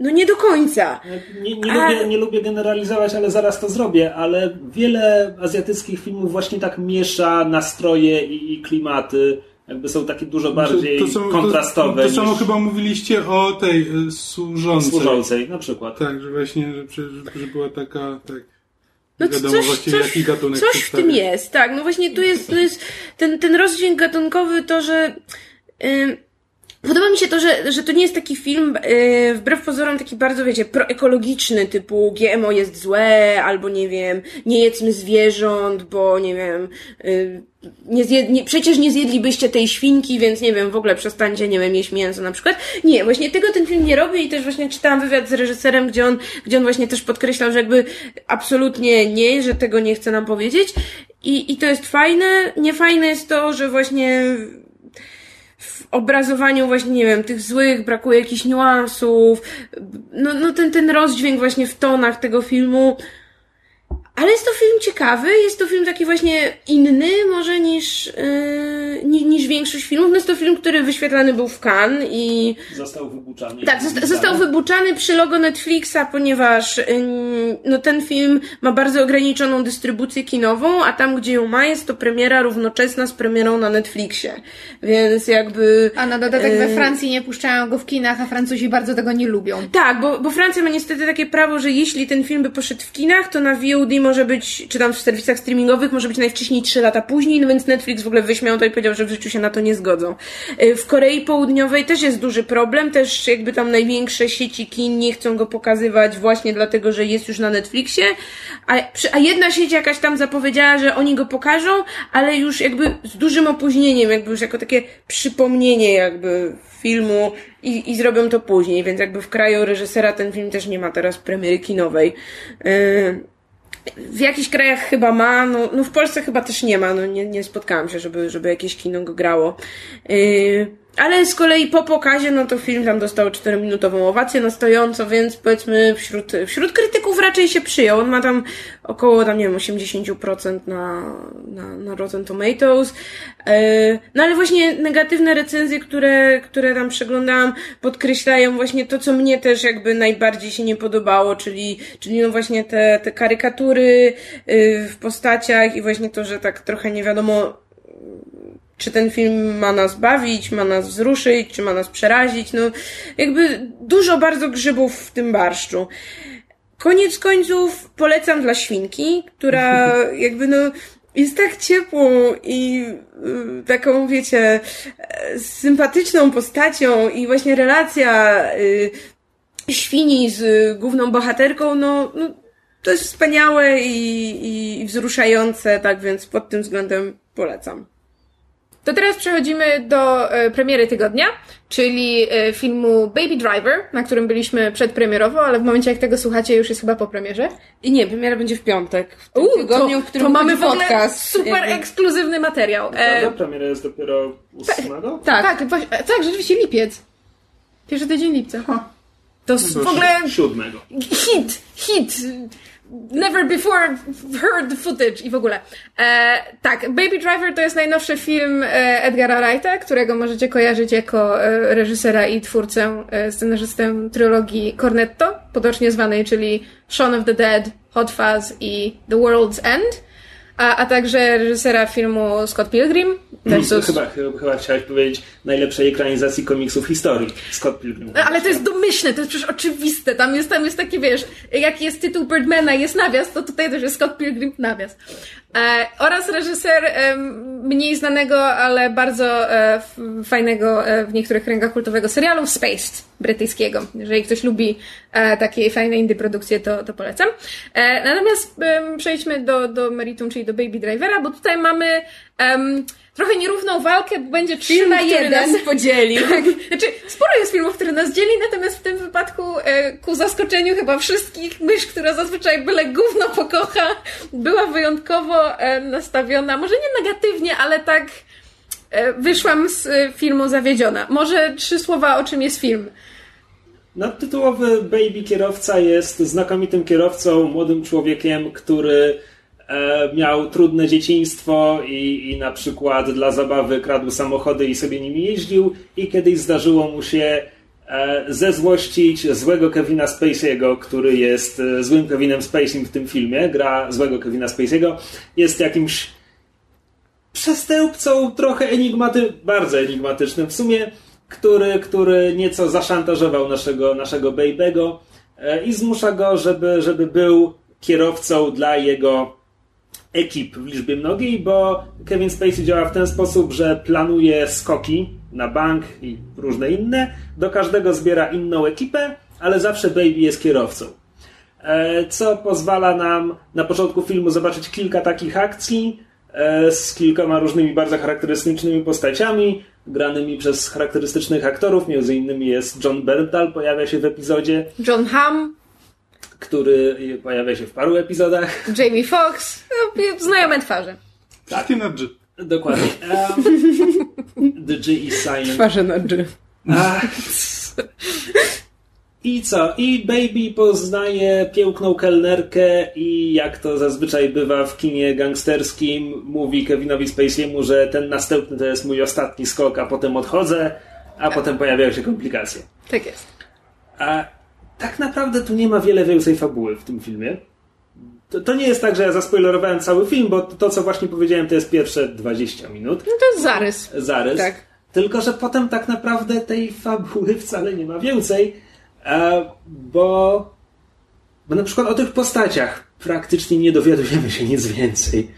no nie do końca. Nie, nie, A... lubię, nie lubię generalizować, ale zaraz to zrobię, ale wiele azjatyckich filmów właśnie tak miesza nastroje i, i klimaty. Jakby są takie dużo bardziej to, to są, kontrastowe. To, to samo chyba mówiliście o tej e, służącej. Służącej, na przykład. Tak, że właśnie, że, że, że była taka, tak. No wiadomo coś, coś, jaki gatunek Coś w tym jest, tak. No właśnie tu jest, tu jest ten, ten rozdźwięk gatunkowy, to, że yy, Podoba mi się to, że, że to nie jest taki film, yy, wbrew pozorom, taki bardzo, wiecie, proekologiczny, typu GMO jest złe, albo nie wiem, nie jedzmy zwierząt, bo nie wiem, yy, nie zjed, nie, przecież nie zjedlibyście tej świnki, więc nie wiem, w ogóle przestańcie, nie wiem, jeść mięso na przykład. Nie, właśnie tego ten film nie robi i też właśnie czytałam wywiad z reżyserem, gdzie on, gdzie on właśnie też podkreślał, że jakby absolutnie nie, że tego nie chce nam powiedzieć. I, i to jest fajne. Niefajne jest to, że właśnie obrazowaniu właśnie, nie wiem, tych złych brakuje jakichś niuansów. No, no ten, ten rozdźwięk właśnie w tonach tego filmu ale jest to film ciekawy, jest to film taki właśnie inny może niż, yy, niż, niż większość filmów. No jest to film, który wyświetlany był w Cannes i... Został wybuczany. Tak, zosta został wybuczany przy logo Netflixa, ponieważ yy, no ten film ma bardzo ograniczoną dystrybucję kinową, a tam, gdzie ją ma, jest to premiera równoczesna z premierą na Netflixie. Więc jakby... A na dodatek yy... we Francji nie puszczają go w kinach, a Francuzi bardzo tego nie lubią. Tak, bo, bo Francja ma niestety takie prawo, że jeśli ten film by poszedł w kinach, to na VOD może być, czy tam w serwisach streamingowych, może być najwcześniej 3 lata później, no więc Netflix w ogóle wyśmiał to i powiedział, że w życiu się na to nie zgodzą. Y, w Korei Południowej też jest duży problem, też jakby tam największe sieci kin nie chcą go pokazywać właśnie dlatego, że jest już na Netflixie, a, a jedna sieć jakaś tam zapowiedziała, że oni go pokażą, ale już jakby z dużym opóźnieniem, jakby już jako takie przypomnienie jakby filmu i, i zrobią to później, więc jakby w kraju reżysera ten film też nie ma teraz premiery kinowej. Yy w jakichś krajach chyba ma, no, no w Polsce chyba też nie ma, no nie, nie spotkałam się, żeby, żeby jakieś kino go grało. Yy, ale z kolei po pokazie, no to film tam dostał 4-minutową owację na stojąco, więc powiedzmy wśród, wśród krytyków raczej się przyjął. On ma tam około, tam nie wiem, 80% na, na, na Rotten Tomatoes. E, no ale właśnie negatywne recenzje, które, które tam przeglądałam, podkreślają właśnie to, co mnie też jakby najbardziej się nie podobało, czyli, czyli no właśnie te, te karykatury y, w postaciach i właśnie to, że tak trochę nie wiadomo, czy ten film ma nas bawić, ma nas wzruszyć, czy ma nas przerazić. No, jakby dużo bardzo grzybów w tym barszczu. Koniec końców polecam dla świnki, która jakby no jest tak ciepłą i y, taką, wiecie, sympatyczną postacią i właśnie relacja y, świni z główną bohaterką, no, no to jest wspaniałe i, i wzruszające, tak więc pod tym względem polecam. To teraz przechodzimy do e, premiery tygodnia, czyli e, filmu Baby Driver, na którym byliśmy przedpremierowo, ale w momencie jak tego słuchacie już jest chyba po premierze. I nie, premiera będzie w piątek. W tym Uu, tygodniu, to, w którym to mamy podcast. super jakby. ekskluzywny materiał. E... premiera jest dopiero 8? Tak, tak, tak, tak, rzeczywiście lipiec. Pierwszy tydzień lipca. To no w ogóle... Siódmego. Hit, hit Never before heard footage i w ogóle. E, tak, Baby Driver to jest najnowszy film e, Edgara Wrighta, którego możecie kojarzyć jako e, reżysera i twórcę, e, scenarzystę trylogii Cornetto, potocznie zwanej, czyli Shaun of the Dead, Hot Fuzz i The World's End a, a także reżysera filmu Scott Pilgrim versus... Chyba, chyba, chyba chciałeś powiedzieć najlepszej ekranizacji komiksów historii. Scott Pilgrim. No, ale to jest domyślne, to jest przecież oczywiste. Tam jest, tam jest taki, wiesz, jaki jest tytuł Birdmana jest nawias, to tutaj też jest Scott Pilgrim nawias. E, oraz reżyser e, mniej znanego, ale bardzo e, fajnego e, w niektórych kręgach kultowego serialu Spaced brytyjskiego. Jeżeli ktoś lubi e, takie fajne indie produkcje, to, to polecam. E, natomiast przejdźmy do, do meritum, czyli do Baby Drivera, bo tutaj mamy trochę nierówną walkę, bo będzie 3 Film, na 1. nas podzielił. Tak. Znaczy, sporo jest filmów, które nas dzieli, natomiast w tym wypadku e, ku zaskoczeniu chyba wszystkich, mysz, która zazwyczaj byle gówno pokocha, była wyjątkowo e, nastawiona, może nie negatywnie, ale tak e, wyszłam z e, filmu zawiedziona. Może trzy słowa, o czym jest film. No, tytułowy Baby kierowca jest znakomitym kierowcą, młodym człowiekiem, który E, miał trudne dzieciństwo i, i na przykład dla zabawy kradł samochody i sobie nimi jeździł i kiedyś zdarzyło mu się e, zezłościć złego Kevina Spacey'ego, który jest e, złym Kevinem Spacey'em w tym filmie, gra złego Kevina Spacey'ego, jest jakimś przestępcą trochę enigmaty, bardzo enigmatycznym w sumie, który, który nieco zaszantażował naszego, naszego Baby'ego i zmusza go, żeby, żeby był kierowcą dla jego ekip w liczbie mnogiej, bo Kevin Spacey działa w ten sposób, że planuje skoki na bank i różne inne. Do każdego zbiera inną ekipę, ale zawsze Baby jest kierowcą. E, co pozwala nam na początku filmu zobaczyć kilka takich akcji e, z kilkoma różnymi bardzo charakterystycznymi postaciami, granymi przez charakterystycznych aktorów. Między innymi jest John Berntal, pojawia się w epizodzie. John Hamm, który pojawia się w paru epizodach. Jamie Foxx, no, znajome twarze. Tak. na G. Dokładnie. Um, the G is silent. Twarze na G. I co? I Baby poznaje piękną kelnerkę i jak to zazwyczaj bywa w kinie gangsterskim, mówi Kevinowi Spacey'emu, że ten następny to jest mój ostatni skok, a potem odchodzę, a potem pojawiają się komplikacje. Tak jest. A tak naprawdę tu nie ma wiele więcej fabuły w tym filmie. To, to, nie jest tak, że ja zaspoilerowałem cały film, bo to, co właśnie powiedziałem, to jest pierwsze 20 minut. No to jest zarys. Zarys. Tak. Tylko, że potem tak naprawdę tej fabuły wcale nie ma więcej, bo, bo na przykład o tych postaciach praktycznie nie dowiadujemy się nic więcej.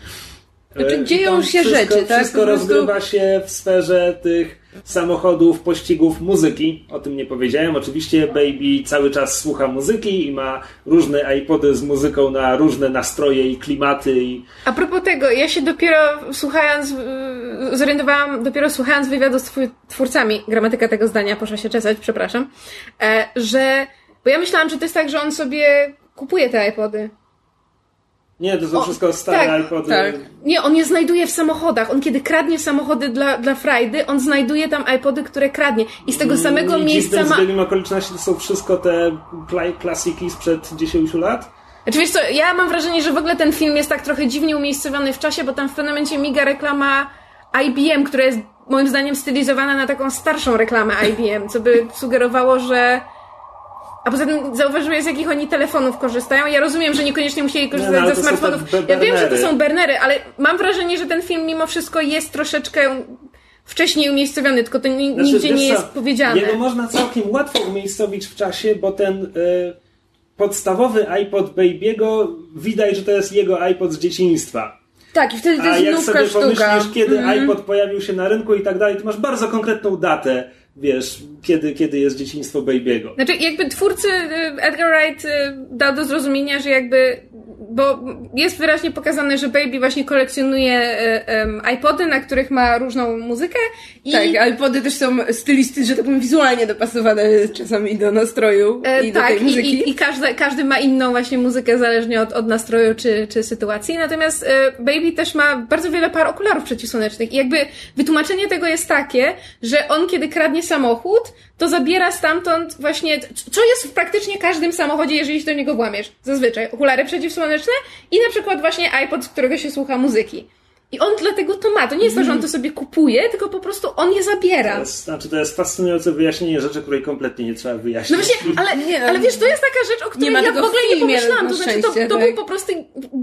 Znaczy, E, dzieją tam się wszystko, rzeczy, tak? Wszystko prostu- rozgrywa się w sferze tych samochodów, pościgów, muzyki. O tym nie powiedziałem. Oczywiście Baby cały czas słucha muzyki i ma różne iPody z muzyką na różne nastroje i klimaty. I... A propos tego, ja się dopiero słuchając, yy, zorientowałam, dopiero słuchając wywiadu z twór- twórcami, gramatyka tego zdania poszła się czesać, przepraszam, e, że, bo ja myślałam, że to jest tak, że on sobie kupuje te iPody. Nie, to są O, wszystko stare tak, iPody. tak. Nie, on je znajduje w samochodach. On kiedy kradnie samochody dla, dla frajdy, on znajduje tam iPody, które kradnie. I z tego samego Mm, I miejsca ma... zbiegiem okoliczności to są wszystko te kla- klasiki sprzed 10 lat. Znaczy wiesz co, ja mam wrażenie, że w ogóle ten film jest tak trochę dziwnie umiejscowiony w czasie, bo tam w pewnym momencie miga reklama IBM, która jest moim zdaniem stylizowana na taką starszą reklamę IBM, co by sugerowało, że... A poza tym zauważyłeś, z jakich oni telefonów korzystają. Ja rozumiem, że niekoniecznie musieli korzystać no, ze smartfonów. Ja wiem, że to są bernery, ale mam wrażenie, że ten film mimo wszystko jest troszeczkę wcześniej umiejscowiony, tylko to Znaczy, nigdzie nie co, jest powiedziane. Jego można całkiem łatwo umiejscowić w czasie, bo ten y, podstawowy iPod Baby'ego widać, że to jest jego iPod z dzieciństwa. Tak, i wtedy to A jest jak nówka sobie sztuka. pomyślisz, kiedy Mhm. iPod pojawił się na rynku i tak dalej, to masz bardzo konkretną datę, wiesz, kiedy, kiedy jest dzieciństwo Baby'ego. Znaczy, jakby twórcy y, Edgar Wright y, dał do zrozumienia, że jakby. Bo jest wyraźnie pokazane, że Baby właśnie kolekcjonuje y, iPody, na których ma różną muzykę. I, Tak, iPody też są stylisty, że tak powiem, wizualnie dopasowane czasami do nastroju e, i do tak, tej i, muzyki. i, i każdy, każdy ma inną właśnie muzykę zależnie od, od nastroju czy, czy sytuacji. Natomiast e, Baby też ma bardzo wiele par okularów przeciwsłonecznych. I jakby wytłumaczenie tego jest takie, że on kiedy kradnie samochód, to zabiera stamtąd właśnie, co jest w praktycznie każdym samochodzie, jeżeli się do niego włamiesz. Zazwyczaj okulary przeciwsłoneczne i na przykład właśnie iPod, z którego się słucha muzyki. I on dlatego to ma. To nie jest to, że on to sobie kupuje, tylko po prostu on je zabiera. To jest, znaczy, to jest fascynujące wyjaśnienie rzeczy, której kompletnie nie trzeba No wyjaśnić. właśnie, ale, Nie, no. ale wiesz, to jest taka rzecz, o której ja w ogóle nie pomyślałam. To znaczy, to, to tak. był po prostu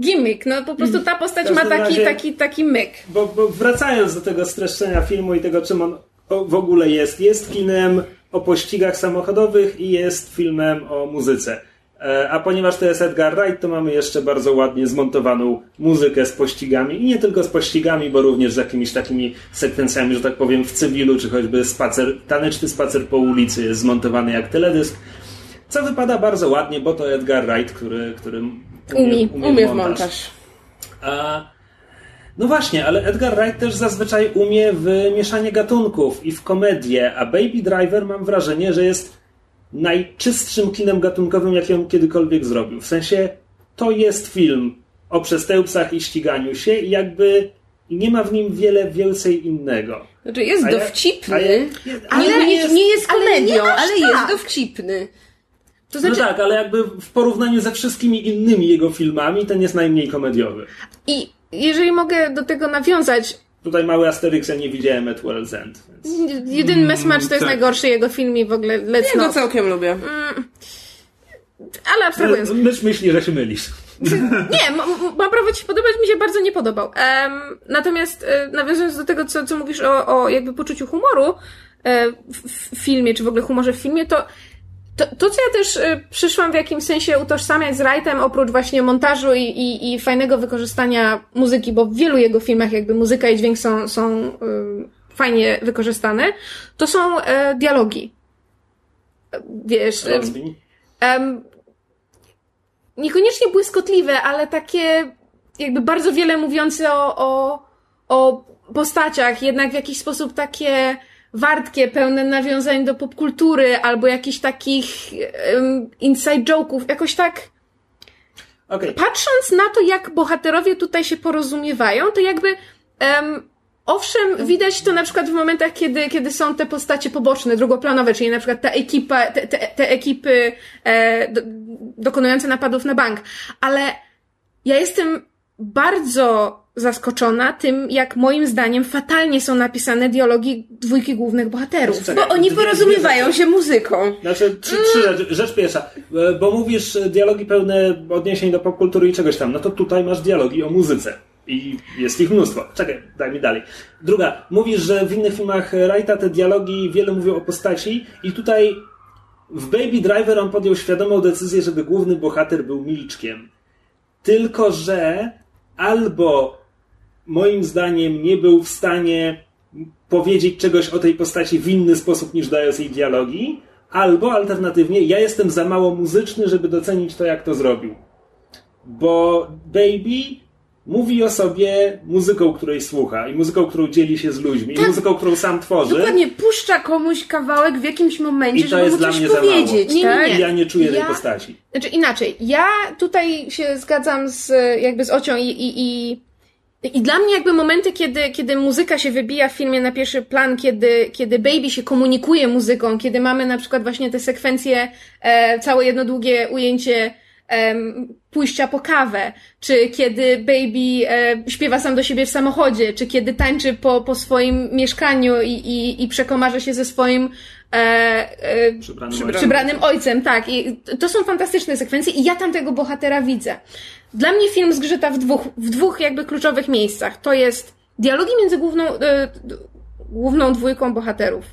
gimmick. No po prostu ta postać ma taki, razie- taki, taki myk. Bo, bo wracając do tego streszczenia filmu i tego, czym on w ogóle jest. Jest kinem o pościgach samochodowych i jest filmem o muzyce. E, A ponieważ to jest Edgar Wright, to mamy jeszcze bardzo ładnie zmontowaną muzykę z pościgami. I nie tylko z pościgami, bo również z jakimiś takimi sekwencjami, że tak powiem, w cywilu, czy choćby spacer, taneczny spacer po ulicy jest zmontowany jak teledysk. Co wypada bardzo ładnie, bo to Edgar Wright, który, który Umie- Umie w montaż. a, no właśnie, ale Edgar Wright też zazwyczaj umie w mieszanie gatunków i w komedię, a Baby Driver mam wrażenie, że jest najczystszym kinem gatunkowym, jaki on kiedykolwiek zrobił. W sensie, to jest film o przestępcach i ściganiu się i jakby nie ma w nim wiele więcej innego. Znaczy jest A ja- dowcipny, a ja- ale ale nie, jest- nie jest ale komedią, ale tak. jest dowcipny. To znaczy, no tak, ale jakby w porównaniu ze wszystkimi innymi jego filmami, ten jest najmniej komediowy. i jeżeli mogę do tego nawiązać, Tutaj mały Asterix, ja nie widziałem At World's End. Więc... jedyny Messmatch to jest tak. najgorszy jego film i w ogóle Let's Ja go całkiem lubię. Ale abstrahując. Mysz myśli, że się mylisz. Nie, m- m- ma prawo ci się podobać, mi się bardzo nie podobał. Em, natomiast e, nawiązując do tego, co, co mówisz o, o jakby poczuciu humoru e, w, w filmie, czy w ogóle humorze w filmie, to to, to co ja też e, przyszłam w jakimś sensie utożsamiać z Wrightem, oprócz właśnie montażu i, i, i fajnego wykorzystania muzyki, bo w wielu jego filmach jakby muzyka i dźwięk są, są e, fajnie wykorzystane, to są e, dialogi. Wiesz, niekoniecznie błyskotliwe, ale takie jakby bardzo wiele mówiące o, o, o postaciach, jednak w jakiś sposób takie wartkie, pełne nawiązań do popkultury, albo jakichś takich um, inside joke'ów, jakoś tak Okej. patrząc na to, jak bohaterowie tutaj się porozumiewają, to jakby em, owszem, widać to na przykład w momentach, kiedy, kiedy są te postacie poboczne, drugoplanowe, czyli na przykład ta ekipa, te, te, te ekipy e, do, dokonujące napadów na bank, ale ja jestem bardzo zaskoczona tym, jak moim zdaniem fatalnie są napisane dialogi dwójki głównych bohaterów. Czekaj, Bo oni porozumiewają się muzyką. Znaczy, trzy, trzy rzeczy. Rzecz pierwsza, e, bo mówisz e, dialogi pełne odniesień do popkultury i czegoś tam, no to tutaj masz dialogi o muzyce. I jest ich mnóstwo. Czekaj, daj mi dalej. Druga, mówisz, że w innych filmach Wrighta te dialogi wiele mówią o postaci i tutaj w Baby Driver on podjął świadomą decyzję, żeby główny bohater był miliczkiem. Tylko, że albo moim zdaniem nie był w stanie powiedzieć czegoś o tej postaci w inny sposób niż dając jej dialogi, albo alternatywnie ja jestem za mało muzyczny, żeby docenić to, jak to zrobił. Bo Baby mówi o sobie muzyką, której słucha i muzyką, którą dzieli się z ludźmi i muzyką, którą sam tworzy. Dokładnie, puszcza komuś kawałek w jakimś momencie, I to żeby jest mu dla coś mnie za mało. powiedzieć, Nie, nie, tak? I ja nie czuję tej Ja- postaci. Znaczy inaczej, ja tutaj się zgadzam z, jakby z Ocią i, i, i, i dla mnie jakby momenty, kiedy, kiedy muzyka się wybija w filmie na pierwszy plan, kiedy, kiedy Baby się komunikuje muzyką, kiedy mamy na przykład właśnie te sekwencje, e, całe jedno długie ujęcie em, pójścia po kawę, czy kiedy Baby e, śpiewa sam do siebie w samochodzie, czy kiedy tańczy po, po swoim mieszkaniu i, i, i przekomarza się ze swoim e, e, Przybranym przy- ojcem. przybranym ojcem, tak. I to są fantastyczne sekwencje i ja tam tego bohatera widzę. Dla mnie film zgrzyta w dwóch, w dwóch jakby kluczowych miejscach. To jest dialogi między główną, e, główną dwójką bohaterów.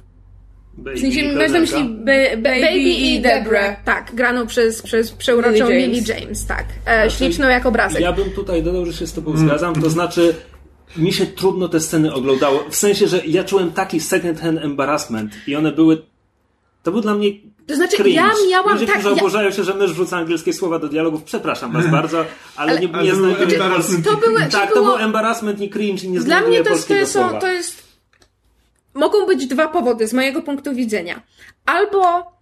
Baby W sensie i masz na myśli ba- Baby, i Deborah. Tak, graną przez, przez przeuroczą Lily Lily James. James, tak. E, śliczną jak obrazek. Ja bym tutaj dodał, że się z tobą zgadzam, to znaczy mi się trudno te sceny oglądało, w sensie, że ja czułem taki second hand embarrassment i one były to był dla mnie To znaczy, cringe. ja miałam Ludzie, tak- którzy ja- oburzają się, że mysz wrzuca angielskie słowa do dialogów, przepraszam was bardzo, ale, Ale- nie, nie to był znajduję embarrassment. To były, Tak, to to było, był embarrassment i cringe i nie Dla mnie to jest, to, polskiego jest, to jest. Mogą być dwa powody z mojego punktu widzenia. Albo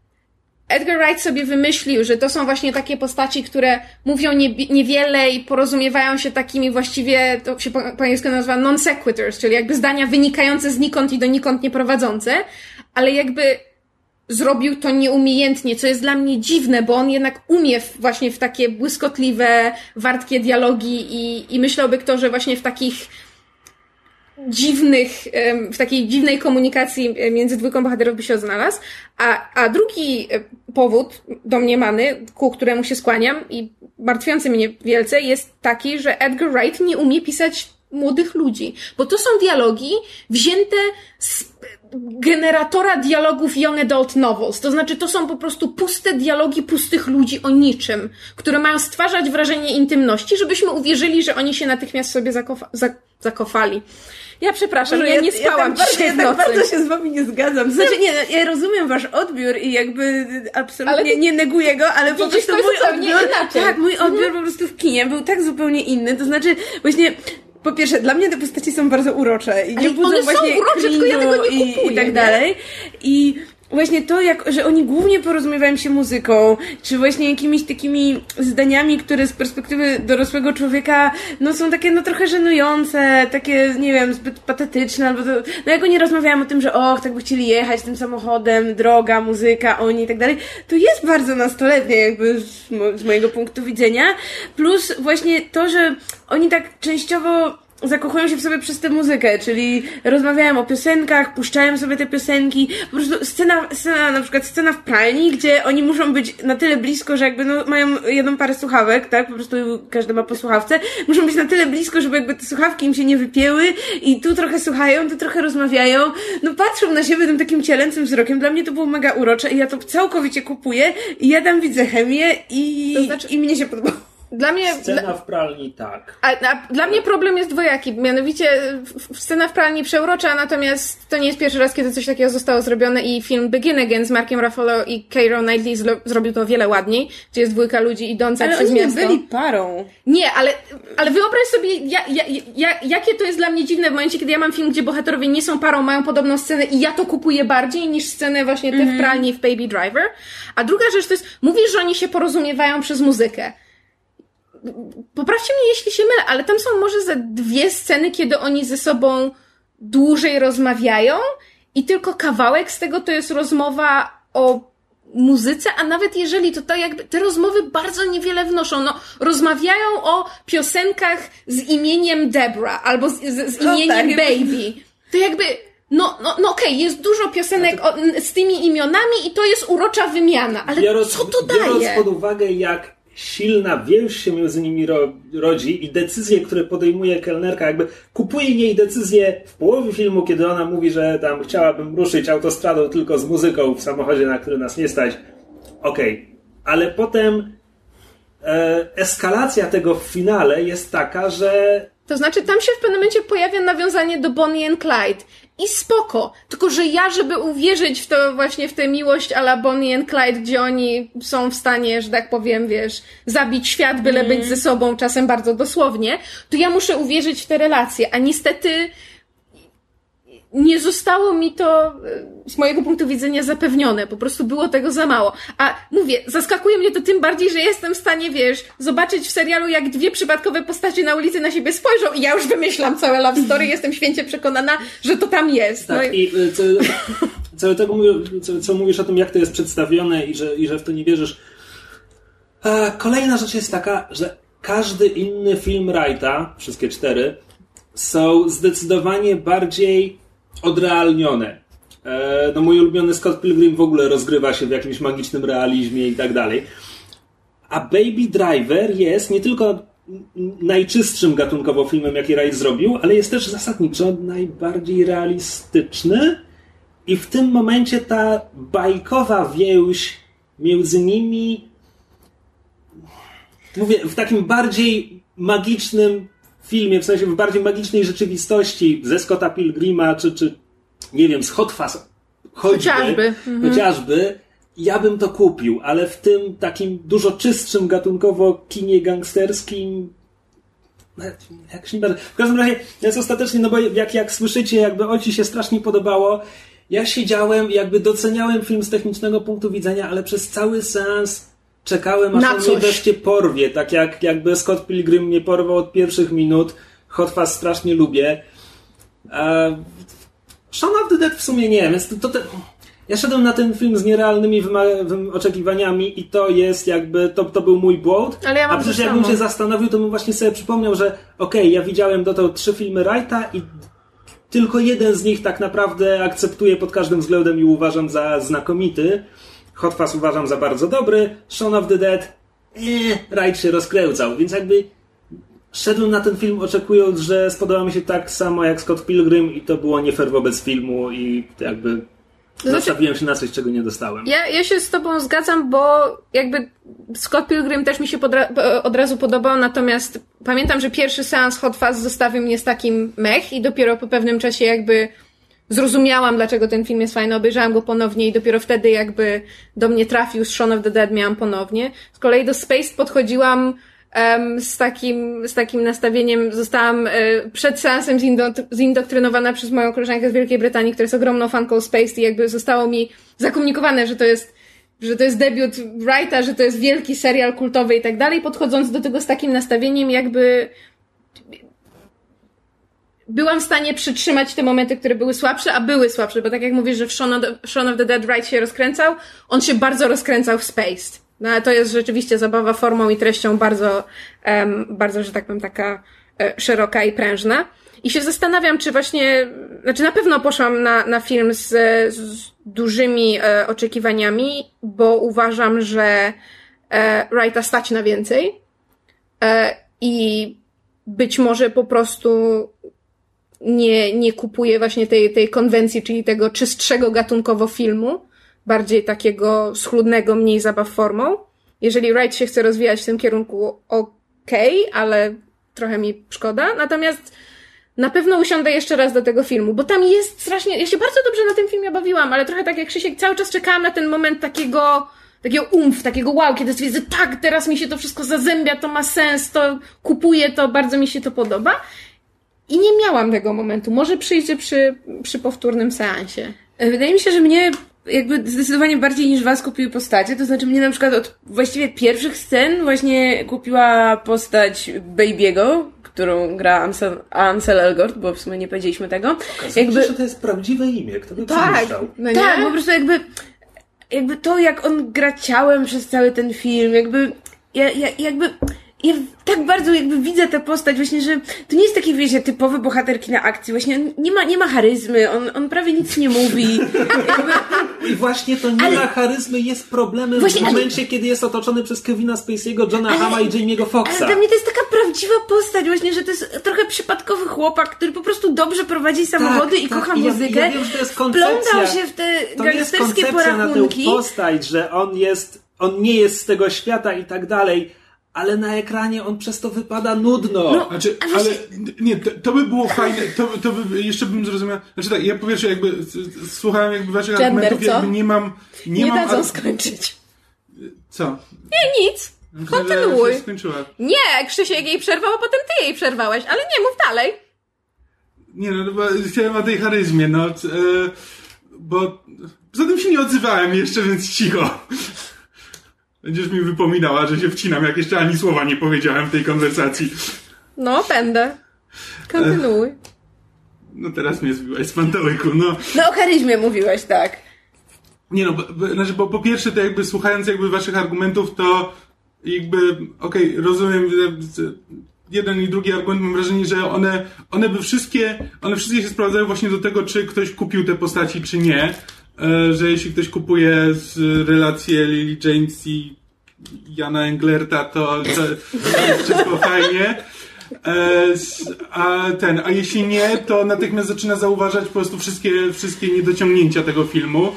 Edgar Wright sobie wymyślił, że to są właśnie takie postaci, które mówią nie, niewiele i porozumiewają się takimi właściwie, to się po, po angielsku nazywa non sequiturs, czyli jakby zdania wynikające znikąd i donikąd nie prowadzące, ale jakby zrobił to nieumiejętnie, co jest dla mnie dziwne, bo on jednak umie właśnie w takie błyskotliwe, wartkie dialogi i, i myślałby kto, że właśnie w takich dziwnych, w takiej dziwnej komunikacji e, między dwójką bohaterów by się odnalazł. A, a drugi e, powód domniemany, ku któremu się skłaniam i martwiący mnie wielce, jest taki, że Edgar Wright nie umie pisać młodych ludzi. Bo to są dialogi wzięte z generatora dialogów Young Adult Novels. To znaczy, to są po prostu puste dialogi pustych ludzi o niczym, które mają stwarzać wrażenie intymności, żebyśmy uwierzyli, że oni się natychmiast sobie zakofa- za- zakofali. Ja przepraszam, Może ja, nie spałam ja tak, dzisiaj bardzo, ja tak bardzo się z wami nie zgadzam. Znaczy, nie, no, ja rozumiem wasz odbiór i jakby absolutnie Ale nie neguję go, ale po prostu mój odbiór, tak, mój odbiór po prostu w kinie był tak zupełnie inny. To znaczy, właśnie, po pierwsze, dla mnie te postaci są bardzo urocze i nie budzą one są właśnie urocze, tylko ja tego nie kupuję, i tak dalej. I właśnie to, jak, że oni głównie porozumiewają się muzyką, czy właśnie jakimiś takimi zdaniami, które z perspektywy dorosłego człowieka, no są takie, no trochę żenujące, takie, nie wiem, zbyt patetyczne, albo to, no jak oni rozmawiają o tym, że och, tak by chcieli jechać tym samochodem, droga, muzyka, oni i tak dalej, to jest bardzo nastoletnie jakby z, mo- z mojego punktu widzenia, plus właśnie to, że oni tak częściowo zakochują się w sobie przez tę muzykę, czyli rozmawiają o piosenkach, puszczają sobie te piosenki, po prostu scena, scena, na przykład scena w pralni, gdzie oni muszą być na tyle blisko, że jakby no, mają jedną parę słuchawek, tak, po prostu każdy ma po słuchawce, muszą być na tyle blisko, żeby jakby te słuchawki im się nie wypięły i tu trochę słuchają, tu trochę rozmawiają, no patrzą na siebie tym takim cielęcym wzrokiem, dla mnie to było mega urocze i ja to całkowicie kupuję i ja tam widzę chemię i, To znaczy- i mnie się podobało. Dla mnie... Scena dla... w pralni tak. A, a, dla mnie problem jest dwojaki. Mianowicie scena w pralni przeurocza, natomiast to nie jest pierwszy raz, kiedy coś takiego zostało zrobione i film Begin Again z Markiem Ruffalo i Keira Knightley zrobił to wiele ładniej, gdzie jest dwójka ludzi idąca ale przez oni miasto. nie byli parą. Nie, ale, ale wyobraź sobie, ja, ja, ja, jakie to jest dla mnie dziwne w momencie, kiedy ja mam film, gdzie bohaterowie nie są parą, mają podobną scenę i ja to kupuję bardziej niż scenę właśnie te w pralni w Baby Driver. A druga rzecz to jest, mówisz, że oni się porozumiewają przez muzykę poprawcie mnie, jeśli się mylę, ale tam są może ze dwie sceny, kiedy oni ze sobą dłużej rozmawiają i tylko kawałek z tego to jest rozmowa o muzyce, a nawet jeżeli to to jakby te rozmowy bardzo niewiele wnoszą. No, rozmawiają o piosenkach z imieniem Debra albo z, z, z imieniem no, tak. Baby. To jakby no, no, no okej, okay, jest dużo piosenek o, z tymi imionami i to jest urocza wymiana, ale biorąc, co to daje? Biorąc pod uwagę, jak silna więź się między nimi ro, rodzi i decyzje, które podejmuje kelnerka, jakby kupuje jej decyzję w połowie filmu, kiedy ona mówi, że tam chciałabym ruszyć autostradą tylko z muzyką w samochodzie, na który nas nie stać. Okej, okay. ale potem e, eskalacja tego w finale jest taka, że to znaczy, tam się w pewnym momencie pojawia nawiązanie do Bonnie and Clyde. I spoko. Tylko, że ja, żeby uwierzyć w to właśnie, w tę miłość a la Bonnie and Clyde, gdzie oni są w stanie, że tak powiem, wiesz, zabić świat, byle mm. być ze sobą, czasem bardzo dosłownie, to ja muszę uwierzyć w te relacje. A niestety nie zostało mi to e, z mojego punktu widzenia zapewnione. Po prostu było tego za mało. A mówię, zaskakuje mnie to tym bardziej, że jestem w stanie, wiesz, zobaczyć w serialu, jak dwie przypadkowe postacie na ulicy na siebie spojrzą i ja już wymyślam całe love story, jestem święcie przekonana, że to tam jest. Tak, no i, i e, co, co, tego, co, co mówisz o tym, jak to jest przedstawione i że, i że w to nie wierzysz. A kolejna rzecz jest taka, że każdy inny film Wrighta, wszystkie cztery, są zdecydowanie bardziej odrealnione. E, no mój ulubiony Scott Pilgrim w ogóle rozgrywa się w jakimś magicznym realizmie i tak dalej. A Baby Driver jest nie tylko najczystszym gatunkowo filmem, jaki Wright zrobił, ale jest też zasadniczo najbardziej realistyczny i w tym momencie ta bajkowa więź między nimi mówię, w takim bardziej magicznym filmie, w sensie w bardziej magicznej rzeczywistości ze Scotta Pilgrima, czy, czy nie wiem, z Hot Fuzz, chociażby, mhm. chociażby, ja bym to kupił, ale w tym takim dużo czystszym gatunkowo kinie gangsterskim jak nie bardzo. W każdym razie jest ostatecznie, no bo jak, jak słyszycie, jakby Oci się strasznie podobało, ja siedziałem, jakby doceniałem film z technicznego punktu widzenia, ale przez cały sens czekałem, aż Na on coś. mnie wreszcie porwie, tak jak jakby Scott Pilgrim mnie porwał od pierwszych minut. Hot Fuzz strasznie lubię. E, Shaun of the Dead w sumie nie, więc to, to te... Ja szedłem na ten film z nierealnymi oczekiwaniami i to jest jakby, to, to był mój błąd. Ale ja mam A przecież jakbym się zastanowił, to bym właśnie sobie przypomniał, że okej, okay, ja widziałem do tego trzy filmy Wrighta i tylko jeden z nich tak naprawdę akceptuję pod każdym względem i uważam za znakomity. Hot Fuzz uważam za bardzo dobry, Shaun of the Dead, eee, rajd się rozkręcał, więc jakby szedłem na ten film oczekując, że spodoba mi się tak samo jak Scott Pilgrim i to było nie fair wobec filmu i jakby znaczy, Nastawiłem się na coś, czego nie dostałem. Ja, ja się z tobą zgadzam, bo jakby Scott Pilgrim też mi się od razu podobał, natomiast pamiętam, że pierwszy seans Hot Fuzz zostawił mnie z takim mech i dopiero po pewnym czasie jakby zrozumiałam, dlaczego ten film jest fajny, obejrzałam go ponownie i dopiero wtedy jakby do mnie trafił Shaun of the Dead miałam ponownie. Z kolei do Space podchodziłam um, z, takim, z takim nastawieniem, zostałam e, przed seansem zindo- zindoktrynowana przez moją koleżankę z Wielkiej Brytanii, która jest ogromną fanką Space i jakby zostało mi zakomunikowane, że to jest że to jest debiut Wrighta, że to jest wielki serial kultowy i tak dalej, podchodząc do tego z takim nastawieniem jakby byłam w stanie przytrzymać te momenty, które były słabsze, a były słabsze, bo tak jak mówisz, że w Shaun of the, Dead Right się rozkręcał, on się bardzo rozkręcał w Spaced. No ale to jest rzeczywiście zabawa formą i treścią bardzo, um, bardzo, że tak powiem, taka e, szeroka i prężna. I się zastanawiam, czy właśnie, znaczy na pewno poszłam na, na film z, z dużymi e, oczekiwaniami, bo uważam, że e, Wrighta stać na więcej. E, I być może po prostu nie, nie kupuje właśnie tej, tej konwencji, czyli tego czystszego gatunkowo filmu, bardziej takiego schludnego, mniej zabaw formą. Jeżeli Wright się chce rozwijać w tym kierunku, ok, okej, okay, ale trochę mi szkoda. Natomiast na pewno usiądę jeszcze raz do tego filmu, bo tam jest strasznie, ja się bardzo dobrze na tym filmie bawiłam, ale trochę tak jak Krzysiek, cały czas czekałam na ten moment takiego, takiego umf, takiego wow, kiedy stwierdzę, tak, teraz mi się to wszystko zazębia, to ma sens, to kupuję to, bardzo mi się to podoba. I nie miałam tego momentu. Może przyjdzie przy, przy powtórnym seansie. Wydaje mi się, że mnie jakby zdecydowanie bardziej niż was kupiły postacie, to znaczy mnie na przykład od właściwie pierwszych scen właśnie kupiła postać Baby'ego, którą gra Ansel, Ansel Elgort, bo w sumie nie powiedzieliśmy tego. Okazuje jakby... że to jest prawdziwe imię, kto by tak. No tak, po prostu jakby jakby to, jak on gra ciałem przez cały ten film, jakby ja, ja, jakby ja tak bardzo jakby widzę tę postać właśnie, że to nie jest taki, wiecie, typowy bohater kina akcji, właśnie nie ma, nie ma charyzmy, on, on prawie nic nie mówi. I właśnie to nie ale... ma charyzmy jest problemem właśnie, w momencie, ale... kiedy jest otoczony przez Kevina Spacey'ego, Johna ale... Hama i Jamie'ego Foxa. Ale dla mnie to jest taka prawdziwa postać właśnie, że to jest trochę przypadkowy chłopak, który po prostu dobrze prowadzi samochody tak, i tak. kocha I muzykę. Ja, ja wiem, że to jest koncepcja. się w te to gangsterskie porachunki. na tę postać, że on jest, on nie jest z tego świata i tak dalej ale na ekranie on przez to wypada nudno. No, znaczy, ale nie, to, to, by było fajne, to, to by, jeszcze bym zrozumiał, znaczy tak, ja po pierwsze jakby słuchałem jakby waszych Gender, argumentów, co? jakby nie mam... Nie, nie mam dadzą skończyć. Co? Nie, nic. Kontynuuj. Nie, Krzysiek jej przerwał, a potem ty jej przerwałeś, ale nie, mów dalej. Nie no, bo chciałem o tej charyzmie, no, e, bo zatem się nie odzywałem jeszcze, więc cicho. Będziesz mi wypominała, że się wcinam, jak jeszcze ani słowa nie powiedziałem w tej konwersacji. No, będę. Kontynuuj. No teraz mnie zbiłaś z pantołyku, no. No o charyzmie mówiłeś, tak. Nie no, bo, znaczy, bo po pierwsze to jakby słuchając jakby waszych argumentów, to jakby, okej, okay, rozumiem, jeden i drugi argument mam wrażenie, że one, one by wszystkie, one wszystkie się sprowadzają właśnie do tego, czy ktoś kupił te postaci, czy nie. E, że jeśli ktoś kupuje z relację Lily James i Jana Englerta, to, to, to jest wszystko fajnie. E, a ten, a jeśli nie, to natychmiast zaczyna zauważać po prostu wszystkie, wszystkie niedociągnięcia tego filmu.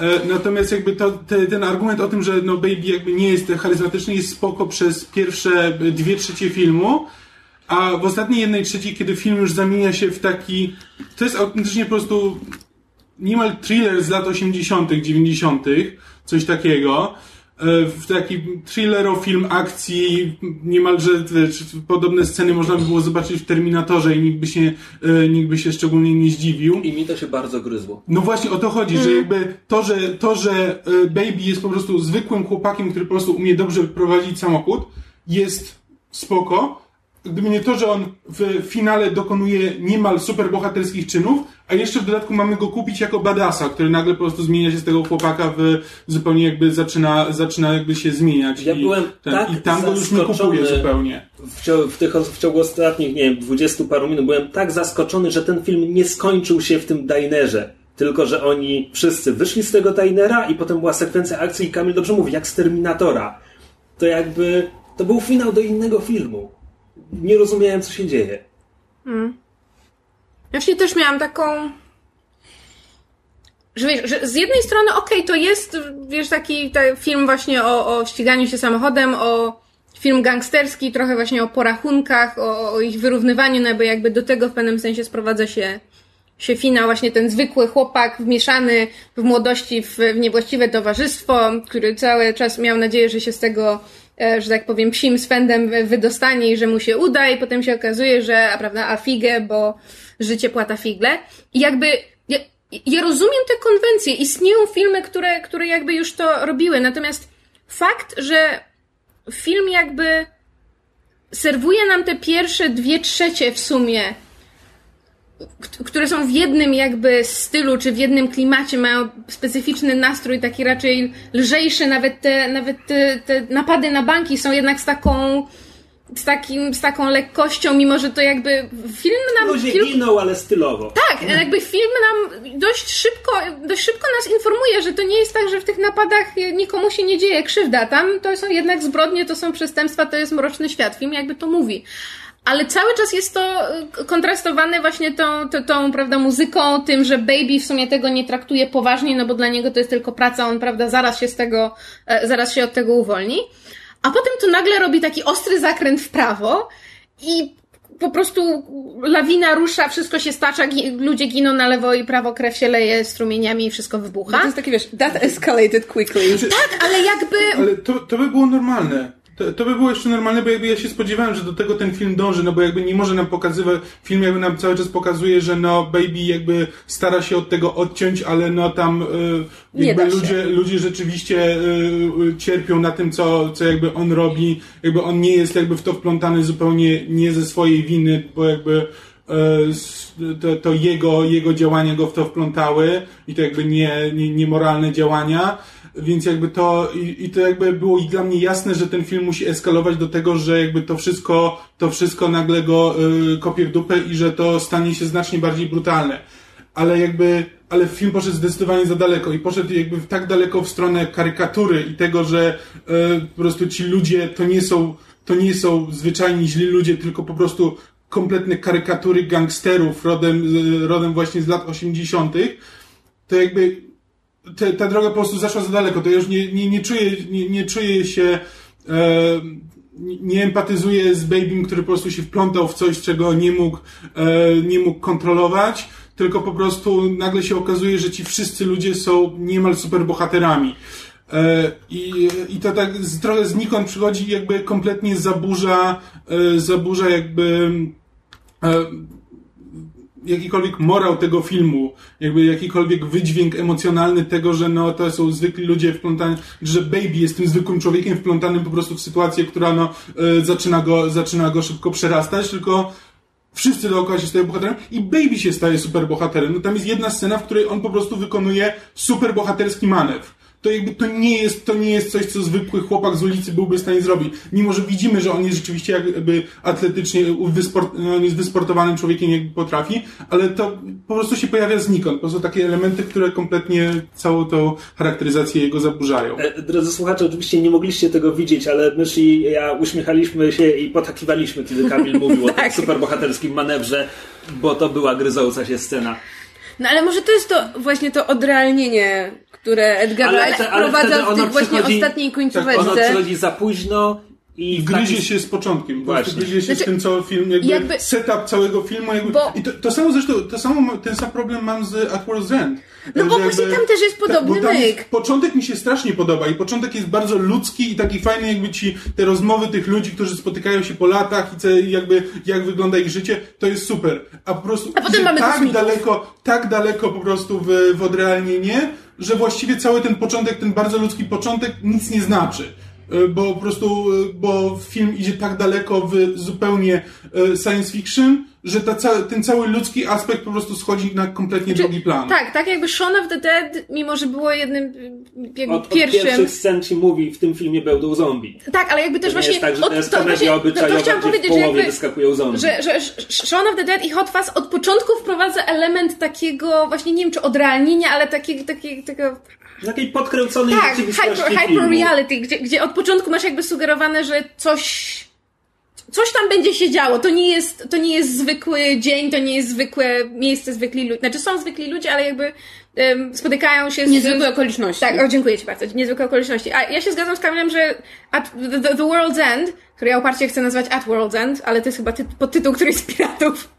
E, natomiast jakby to, te, ten argument o tym, że no Baby jakby nie jest charyzmatyczny, jest spoko przez pierwsze dwie trzecie filmu, a w ostatniej jednej trzeciej, kiedy film już zamienia się w taki, to jest autentycznie po prostu niemal thriller z lat 80., 90., coś takiego. E, w taki thrillero film akcji, niemalże podobne sceny można by było zobaczyć w Terminatorze i nikt by się, e, nikt by się szczególnie nie zdziwił. I mi to się bardzo gryzło. No właśnie o to chodzi, mm. że jakby to że, to, że e, Baby jest po prostu zwykłym chłopakiem, który po prostu umie dobrze prowadzić samochód, jest spoko, gdyby nie to, że on w finale dokonuje niemal superbohaterskich czynów, a jeszcze w dodatku mamy go kupić jako badasa, który nagle po prostu zmienia się z tego chłopaka w zupełnie jakby zaczyna, zaczyna jakby się zmieniać. Ja I, byłem ten, tak I tam go już nie kupuje zupełnie. W, ciągu, w, tych, w ciągu ostatnich, nie wiem, dwudziestu paru minut byłem tak zaskoczony, że ten film nie skończył się w tym dinerze. Tylko, że oni wszyscy wyszli z tego dinera i potem była sekwencja akcji i Kamil dobrze mówi, jak z Terminatora. To jakby, to był finał do innego filmu nie rozumiałem, co się dzieje. Ja właśnie też miałam taką. Że, wiesz, że z jednej strony, okej, okay, to jest, wiesz, taki, film właśnie o, o ściganiu się samochodem, o film gangsterski, trochę właśnie o porachunkach, o, o ich wyrównywaniu, no bo jakby do tego w pewnym sensie sprowadza się, się finał, właśnie ten zwykły chłopak wmieszany w młodości w, w niewłaściwe towarzystwo, który cały czas miał nadzieję, że się z tego że tak powiem, psim swędem wydostanie i że mu się uda i potem się okazuje, że, a prawda, a figę, bo życie płata figle. I jakby, ja, ja rozumiem te konwencje, istnieją filmy, które, które jakby już to robiły, natomiast fakt, że film jakby serwuje nam te pierwsze dwie trzecie w sumie które są w jednym jakby stylu, czy w jednym klimacie, mają specyficzny nastrój, taki raczej lżejszy, nawet te, nawet te, te napady na banki są jednak z taką z, takim, z taką lekkością, mimo że to jakby film nam... Ludzie film... giną, ale stylowo. Tak, jakby film nam dość szybko, dość szybko nas informuje, że to nie jest tak, że w tych napadach nikomu się nie dzieje krzywda. Tam to są jednak zbrodnie, to są przestępstwa, to jest mroczny świat. Film jakby to mówi ale cały czas jest to y, kontrastowane właśnie tą, tą, tą, prawda, muzyką, tym, że Baby w sumie tego nie traktuje poważnie, no bo dla niego to jest tylko praca, on, prawda, zaraz się z tego, e, zaraz się od tego uwolni. a potem to nagle robi taki ostry zakręt w prawo i po prostu lawina rusza, wszystko się stacza, gi- ludzie giną na lewo i prawo, krew się leje strumieniami i wszystko wybucha. To jest takie, wiesz, that escalated quickly. Tak, ale jakby... Ale to, to by było normalne. To, to by było jeszcze normalne, bo jakby ja się spodziewałem, że do tego ten film dąży, no bo jakby nie może nam pokazywać, film jakby nam cały czas pokazuje, że no Baby jakby stara się od tego odciąć, ale no tam y, jakby ludzie, ludzie rzeczywiście y, y, cierpią na tym, co, co jakby on robi, jakby on nie jest jakby w to wplątany zupełnie nie ze swojej winy, bo jakby s- to, to jego, jego działania go w to wplątały i to jakby nie, nie, niemoralne działania, więc jakby to i, i to jakby było i dla mnie jasne, że ten film musi eskalować do tego, że jakby to wszystko, to wszystko nagle go y, kopie w dupę i że to stanie się znacznie bardziej brutalne. Ale jakby, ale film poszedł zdecydowanie za daleko i poszedł jakby tak daleko w stronę karykatury i tego, że y, po prostu ci ludzie to nie są, to nie są zwyczajni źli ludzie, tylko po prostu kompletne karykatury gangsterów rodem, rodem właśnie z lat 80., to jakby te, ta droga po prostu zaszła za daleko. To ja już nie, nie, nie czuję, nie, nie czuję się, e, nie- empatyzuję z Babym, który po prostu się wplątał w coś, czego nie mógł, e, nie mógł kontrolować, tylko po prostu nagle się okazuje, że ci wszyscy ludzie są niemal superbohaterami. E, I, I to tak z, trochę znikąd przychodzi jakby kompletnie zaburza, e, zaburza jakby e, jakikolwiek morał tego filmu, jakby jakikolwiek wydźwięk emocjonalny tego, że no to są zwykli ludzie wplątani, że Baby jest tym zwykłym człowiekiem wplątanym po prostu w sytuację, która no e, zaczyna go, zaczyna go szybko przerastać, tylko wszyscy dookoła się stają bohaterem i Baby się staje superbohaterem. No tam jest jedna scena, w której on po prostu wykonuje superbohaterski manewr. To jakby to nie jest, to nie jest coś, co zwykły chłopak z ulicy byłby w stanie zrobić. Mimo, że widzimy, że on jest rzeczywiście jakby atletycznie, wysport, on jest wysportowanym człowiekiem, jakby potrafi, ale to po prostu się pojawia znikąd. Po prostu takie elementy, które kompletnie całą tą charakteryzację jego zaburzają. E, Drodzy słuchacze, oczywiście nie mogliście tego widzieć, ale mysz i ja uśmiechaliśmy się i potakiwaliśmy, kiedy Kamil mówił o tym Tak. superbohaterskim manewrze, bo to była gryząca się scena. No ale może to jest to właśnie to odrealnienie, które Edgar Ale Wright te- wprowadza w tych właśnie ostatniej końcóweczce. przychodzi za późno i I gryzie taki- się z początkiem. Właśnie. Gryzie się Znaczy, z tym, co film, jakby, jakby- setup całego filmu. Jakby, Bo- I to, to samo zresztą, to samo, ten sam problem mam z At World's End. No bo Że właśnie tam też jest podobny tak, jest, myk. Początek mi się strasznie podoba i początek jest bardzo ludzki i taki fajny, jakby ci te rozmowy tych ludzi, którzy spotykają się po latach i co, jakby jak wygląda ich życie, to jest super. A po prostu A potem mamy tak daleko, tak daleko po prostu w, w odrealnienie, że właściwie cały ten początek, ten bardzo ludzki początek nic nie znaczy. E, Bo po prostu, e, bo film idzie tak daleko w zupełnie e, science fiction, że ta ca- ten cały ludzki aspekt po prostu schodzi na kompletnie drugi plan. Tak, tak jakby Shaun of the Dead, mimo że było jednym jakby Od, od pierwszym... pierwszych scen ci mówi, w tym filmie będą zombie. Tak, ale jakby też To nie właśnie... jest tak, że to jest to, właśnie- to, to obyczajowa, chciałam gdzie w powiedzieć, że jakby... wyskakują zombie. Że, że Sh- Shaun of the Dead i Hot Fuzz od początku wprowadza element takiego, właśnie nie wiem czy odrealnienia, ale takiego, takiego, takiego Takiej podkręconej tak, rzeczywistości hyper, filmu. hyper reality, gdzie, gdzie od początku masz jakby sugerowane, że coś, coś tam będzie się działo. To nie jest, to nie jest zwykły dzień, to nie jest zwykłe miejsce, zwykli ludzie. Znaczy są zwykli ludzie, ale jakby em, spotykają się z... Niezwykłe okoliczności. Tak, o, dziękuję Ci bardzo. Niezwykłe okoliczności. A ja się zgadzam z Kamilem, że at the, the, World's End, który ja uparcie chcę nazwać At World's End, ale to jest chyba ty, podtytuł któryś z piratów.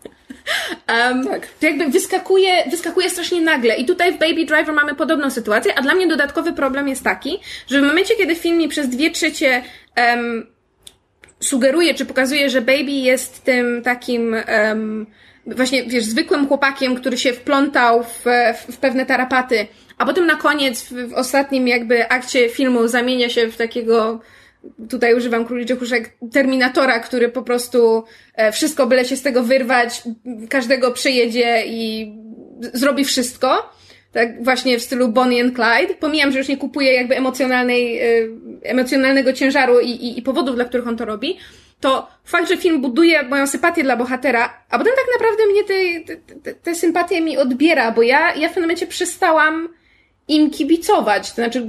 Um, Tak. To jakby wyskakuje, wyskakuje strasznie nagle. I tutaj w Baby Driver mamy podobną sytuację, a dla mnie dodatkowy problem jest taki, że w momencie, kiedy film mi przez dwie trzecie em, sugeruje, czy pokazuje, że Baby jest tym takim em, właśnie, wiesz, zwykłym chłopakiem, który się wplątał w, w, pewne tarapaty, a potem na koniec, w, w ostatnim jakby akcie filmu zamienia się w takiego tutaj używam króliczych uszek, Terminatora, który po prostu e, wszystko byle się z tego wyrwać, każdego przejedzie i zrobi wszystko. Tak właśnie w stylu Bonnie and Clyde. Pomijam, że już nie kupuję jakby emocjonalnej, e, emocjonalnego ciężaru i, i, i powodów, dla których on to robi. To fakt, że film buduje moją sympatię dla bohatera, a potem tak naprawdę mnie te, te, te sympatie mi odbiera, bo ja, ja w pewnym momencie przestałam im kibicować. To znaczy,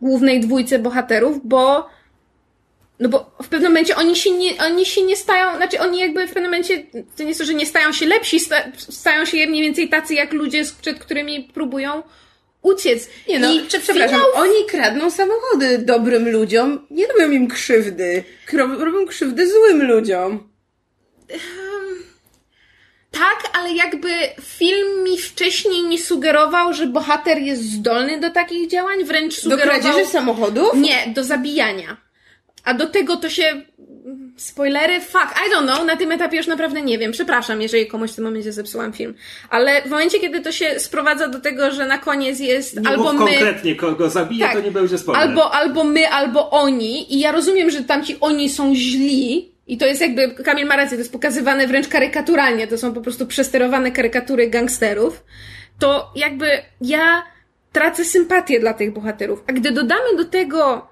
głównej dwójce bohaterów, bo no bo w pewnym momencie oni się nie, oni się nie stają, znaczy oni jakby w pewnym momencie, to nie jest to, że nie stają się lepsi, sta, stają się mniej więcej tacy jak ludzie, przed którymi próbują uciec. Nie no, I przepraszam, finał... oni kradną samochody dobrym ludziom, nie robią im krzywdy. Robią krzywdy złym ludziom. Tak, ale jakby film mi wcześniej nie sugerował, że bohater jest zdolny do takich działań, wręcz Do sugerował... kradzieży samochodów? Nie, do zabijania. A do tego to się... Spoilery? Fuck, I don't know. Na tym etapie już naprawdę nie wiem. Przepraszam, jeżeli komuś w tym momencie zepsułam film. Ale w momencie, kiedy to się sprowadza do tego, że na koniec jest Nie albo my... konkretnie, kogo zabije, Tak. to nie będzie spoiler. Albo, albo my, albo oni. I ja rozumiem, że tamci oni są źli. I to jest jakby, Kamil ma rację, to jest pokazywane wręcz karykaturalnie. To są po prostu przesterowane karykatury gangsterów. To jakby ja tracę sympatię dla tych bohaterów. A gdy dodamy do tego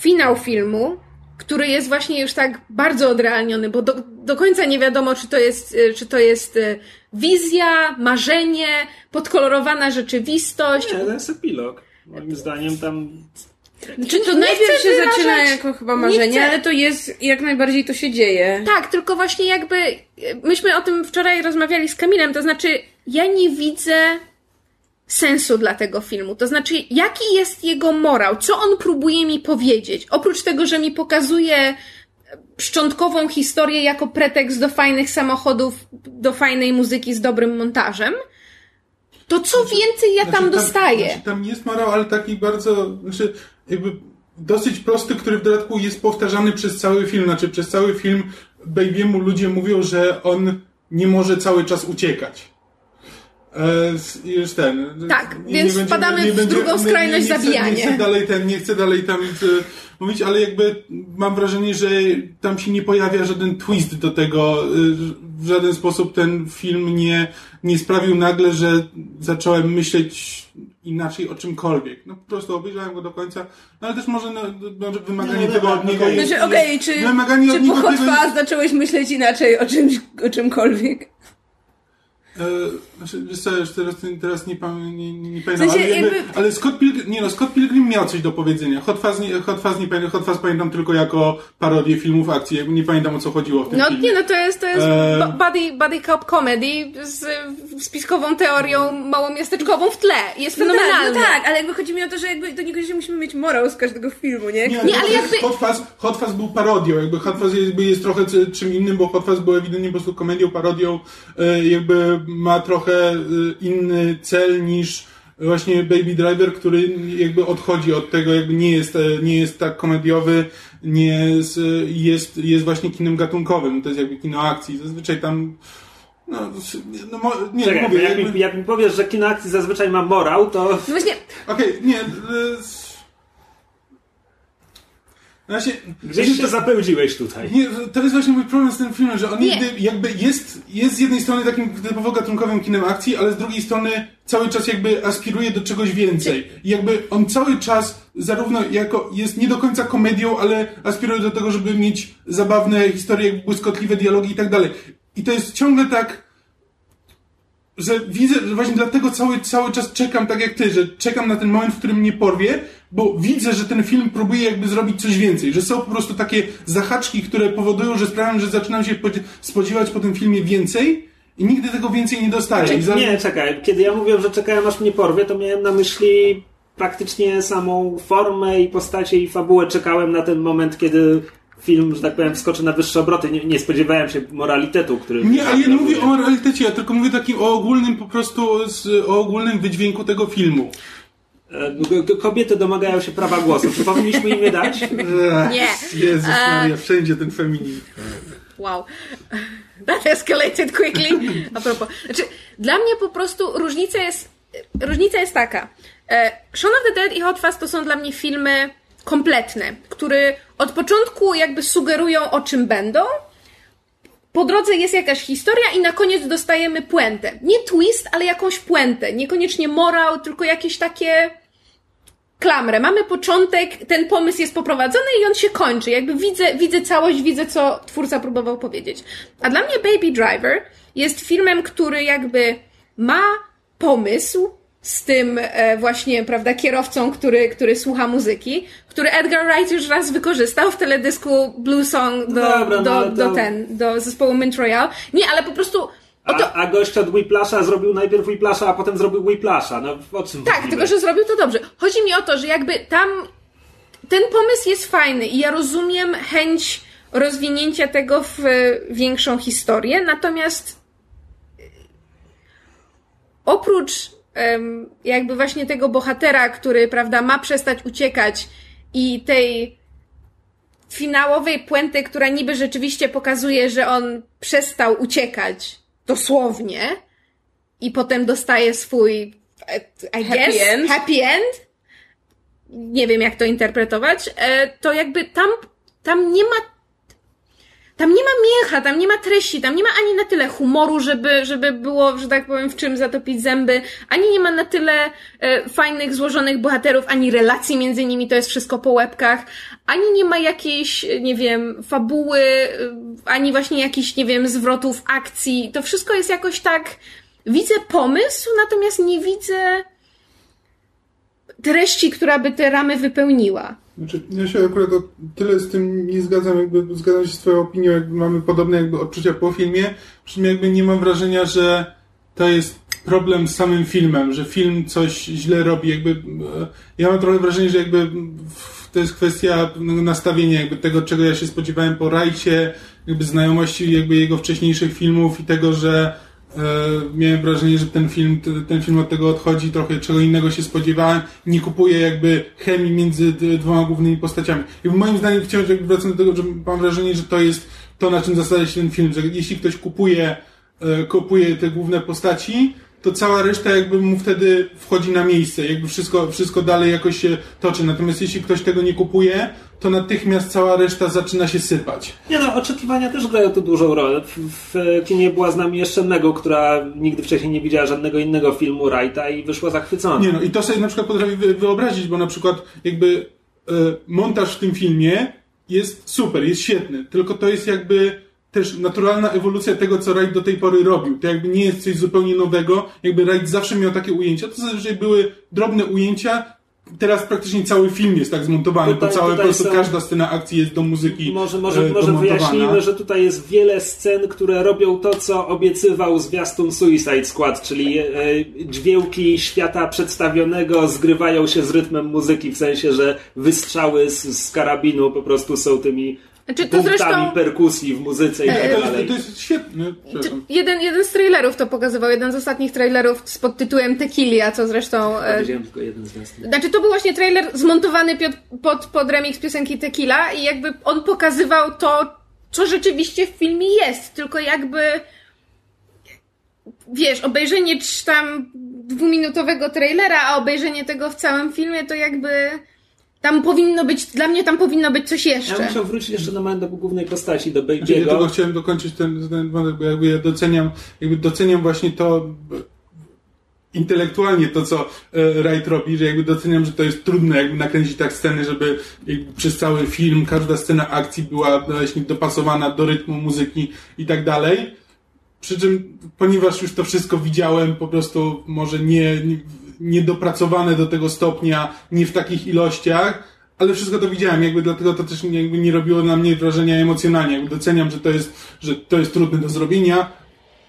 finał filmu, który jest właśnie już tak bardzo odrealniony, bo do, do końca nie wiadomo, czy to jest, e, czy to jest e, wizja, marzenie, podkolorowana rzeczywistość. Nie, to jest epilog. Moim zdaniem tam... Czy to Nie najpierw się wyrażać- zaczyna jako chyba nie marzenie, ale to jest, jak najbardziej to się dzieje. Tak, tylko właśnie jakby e, myśmy o tym wczoraj rozmawiali z Kamilem, to znaczy ja nie widzę sensu dla tego filmu. To znaczy, jaki jest jego morał? Co on próbuje mi powiedzieć? Oprócz tego, że mi pokazuje szczątkową historię jako pretekst do fajnych samochodów, do fajnej muzyki z dobrym montażem, to co więcej ja tam Znaczy, dostaję? Znaczy, tam jest morał, ale taki bardzo, znaczy, jakby dosyć prosty, który w dodatku jest powtarzany przez cały film. Znaczy, przez cały film Baby'emu ludzie mówią, że on nie może cały czas uciekać. E, już ten. Tak, więc wpadamy w drugą skrajność nie, nie, zabijanie. Nie chcę dalej ten, nie chcę dalej tam e, mówić, ale jakby mam wrażenie, że tam się nie pojawia żaden twist do tego. e, W żaden sposób ten film nie, nie sprawił nagle, że zacząłem myśleć inaczej o czymkolwiek. No po prostu obejrzałem go do końca, no ale też może no, może wymaganie No, tego dobra, od niego okej. jest, Znaczy, okej, czy, wymaganie czy od niego po Hot tego zacząłeś myśleć inaczej o czymś, o czymkolwiek? E, znaczy, wiesz co, już teraz, teraz nie, nie, nie, nie pamiętam, sensie ale, jakby, jakby- ale Scott Pilgrim, nie no, Scott Pilgrim miał coś do powiedzenia. Hot Fuzz nie, Hot Fuzz nie, pamiętam, Hot Fuzz pamiętam tylko jako parodię filmów akcji, jakby nie pamiętam o co chodziło w tym No filmie. nie, no to jest, to jest bu- buddy, buddy cop comedy z spiskową teorią małomiasteczkową w tle. Jest No tak, fenomenalny. no tak, ale jakby chodzi mi o to, że jakby do niekoniecznie musimy mieć morał z każdego filmu, nie? Nie, Nie, ale jakby- Hot Fuzz, Hot Fuzz był parodią, jakby Hot Fuzz jakby jest trochę czym innym, bo Hot Fuzz był ewidentnie po prostu komedią, parodią, e, jakby ma trochę e, inny cel niż właśnie Baby Driver, który jakby odchodzi od tego, jakby nie jest, e, nie jest tak komediowy, nie jest, e, jest, jest właśnie kinem gatunkowym, to jest jakby kino akcji. Zazwyczaj tam no, no nie, Czekaj, mówię, jak, jakby, mi, jak mi powiesz, że kino akcji zazwyczaj ma morał, to... No właśnie, okej, nie, e, s- Znaczy, Gdzieś to zapełdziłeś tutaj. Nie, to jest właśnie mój problem z tym filmem, że on Nie. jakby, jakby jest, jest z jednej strony takim typowo gatunkowym kinem akcji, ale z drugiej strony cały czas jakby aspiruje do czegoś więcej. I jakby on cały czas zarówno jako jest nie do końca komedią, ale aspiruje do tego, żeby mieć zabawne historie, błyskotliwe dialogi i tak dalej. I to jest ciągle tak, że widzę, że właśnie dlatego cały, cały czas czekam tak jak ty, że czekam na ten moment, w którym mnie porwie, bo widzę, że ten film próbuje jakby zrobić coś więcej, że są po prostu takie zahaczki, które powodują, że sprawiają, że zaczynam się podzie- spodziewać po tym filmie więcej i nigdy tego więcej nie dostaję. Za- Nie, czekaj. Kiedy ja mówiłem, że czekałem aż mnie porwie, to miałem na myśli praktycznie samą formę i postacie i fabułę. Czekałem na ten moment, kiedy film, że tak powiem, wskoczy na wyższe obroty. Nie, nie spodziewałem się moralitetu, który... Nie, ale ja nie mówię o moralitecie, ja tylko mówię takim o ogólnym po prostu, o ogólnym wydźwięku tego filmu. E, Kobiety domagają się prawa głosu. Czy powinniśmy im je dać? Nie. Jezus Maria, wszędzie ten feminizm. Wow. That escalated quickly. A propos. Znaczy, dla mnie po prostu różnica jest, różnica jest taka. E, Shaun of the Dead i Hot Fuzz to są dla mnie filmy kompletne, które od początku jakby sugerują o czym będą. Po drodze jest jakaś historia i na koniec dostajemy puentę. Nie twist, ale jakąś puentę. Niekoniecznie morał, tylko jakieś takie klamrę. Mamy początek, ten pomysł jest poprowadzony i on się kończy. Jakby widzę, widzę całość, widzę, co twórca próbował powiedzieć. A dla mnie Baby Driver jest filmem, który jakby ma pomysł z tym e, właśnie, prawda, kierowcą, który, który słucha muzyki, który Edgar Wright już raz wykorzystał w teledysku Blue Song do, Dobra, no do, ale to- do ten, do zespołu Mint Royale. Nie, ale po prostu A, a gość od Whiplasha zrobił najpierw Whiplasha, a potem zrobił Whiplasha. No o czym Tak, tylko że zrobił to dobrze. Chodzi mi o to, że jakby tam ten pomysł jest fajny i ja rozumiem chęć rozwinięcia tego w większą historię, natomiast e, oprócz jakby właśnie tego bohatera, który, prawda, ma przestać uciekać i tej finałowej puenty, która niby rzeczywiście pokazuje, że on przestał uciekać dosłownie i potem dostaje swój I Happy guess, end. happy end. Nie wiem, jak to interpretować. E, To jakby tam, tam nie ma tam nie ma mięcha, tam nie ma treści, tam nie ma ani na tyle humoru, żeby, żeby było, że tak powiem, w czym zatopić zęby, ani nie ma na tyle e, fajnych, złożonych bohaterów, ani relacji między nimi, to jest wszystko po łebkach, ani nie ma jakiejś, nie wiem, fabuły, e, ani właśnie jakichś, nie wiem, zwrotów akcji. To wszystko jest jakoś tak. Widzę pomysł, natomiast nie widzę treści, która by te ramy wypełniła. Znaczy, ja się akurat o tyle z tym nie zgadzam, jakby zgadzam się z twoją opinią, jakby mamy podobne jakby odczucia po filmie, przy czym jakby nie mam wrażenia, że to jest problem z samym filmem, że film coś źle robi, jakby e, ja mam trochę wrażenie, że jakby to jest kwestia nastawienia jakby tego, czego ja się spodziewałem po Rajcie, jakby znajomości jakby jego wcześniejszych filmów i tego, że miałem wrażenie, że ten film, ten film od tego odchodzi, trochę czego innego się spodziewałem, nie kupuje jakby chemii między dwoma głównymi postaciami. I moim zdaniem wciąż jakby wracam do tego, że mam wrażenie, że to jest to, na czym zasadza się ten film, że jeśli ktoś kupuje, e, kupuje te główne postaci, to cała reszta jakby mu wtedy wchodzi na miejsce, jakby wszystko, wszystko dalej jakoś się toczy. Natomiast jeśli ktoś tego nie kupuje, to natychmiast cała reszta zaczyna się sypać. Nie no, oczekiwania też grają tu dużą rolę. W, kinie była z nami jeszcze Nego, która nigdy wcześniej nie widziała żadnego innego filmu Wrighta i wyszła zachwycona. Nie no, i to sobie na przykład potrafię wy- wyobrazić, bo na przykład jakby e, montaż w tym filmie jest super, jest świetny, tylko to jest jakby też naturalna ewolucja tego, co Wright do tej pory robił. To jakby nie jest coś zupełnie nowego, jakby Wright zawsze miał takie ujęcia, to zazwyczaj były drobne ujęcia, teraz praktycznie cały film jest tak zmontowany, Tutaj- bo całe po prostu są- każda scena akcji jest do muzyki Może, e, może, może domontowana. wyjaśnijmy, że tutaj jest wiele scen, które robią to, co obiecywał zwiastun Suicide Squad, czyli e, dźwięki świata przedstawionego zgrywają się z rytmem muzyki, w sensie, że wystrzały z, z karabinu po prostu są tymi Znaczy, to zresztą- perkusji w muzyce i To tak jest, dalej. to jest świetne. przepraszam. Jeden, jeden z trailerów to pokazywał, jeden z ostatnich trailerów z pod tytułem Tequilia, co zresztą... e, Widziałem tylko jeden zwiastun. Znaczy, to był właśnie trailer zmontowany pod, pod, pod remix piosenki Tequila i jakby on pokazywał to, co rzeczywiście w filmie jest, tylko jakby wiesz, obejrzenie tam dwuminutowego trailera, a obejrzenie tego w całym filmie, to jakby tam powinno być, dla mnie tam powinno być coś Ja jeszcze. bym chciał wrócić jeszcze na moment do głównej postaci, do Znaczy, ja tylko Baby'ego. chciałem dokończyć ten, ten wątek, bo jakby ja doceniam, jakby doceniam właśnie to b- intelektualnie to, co e, Wright robi, że jakby doceniam, że to jest trudne jakby nakręcić tak sceny, żeby przez cały film każda scena akcji była właśnie dopasowana do rytmu muzyki i tak dalej. Przy czym, ponieważ już to wszystko widziałem, po prostu może nie, nie, niedopracowane do tego stopnia, nie w takich ilościach, ale wszystko to widziałem, jakby dlatego to też nie- jakby nie robiło na mnie wrażenia emocjonalnie. Jakby doceniam, że to jest, że to jest trudne do zrobienia,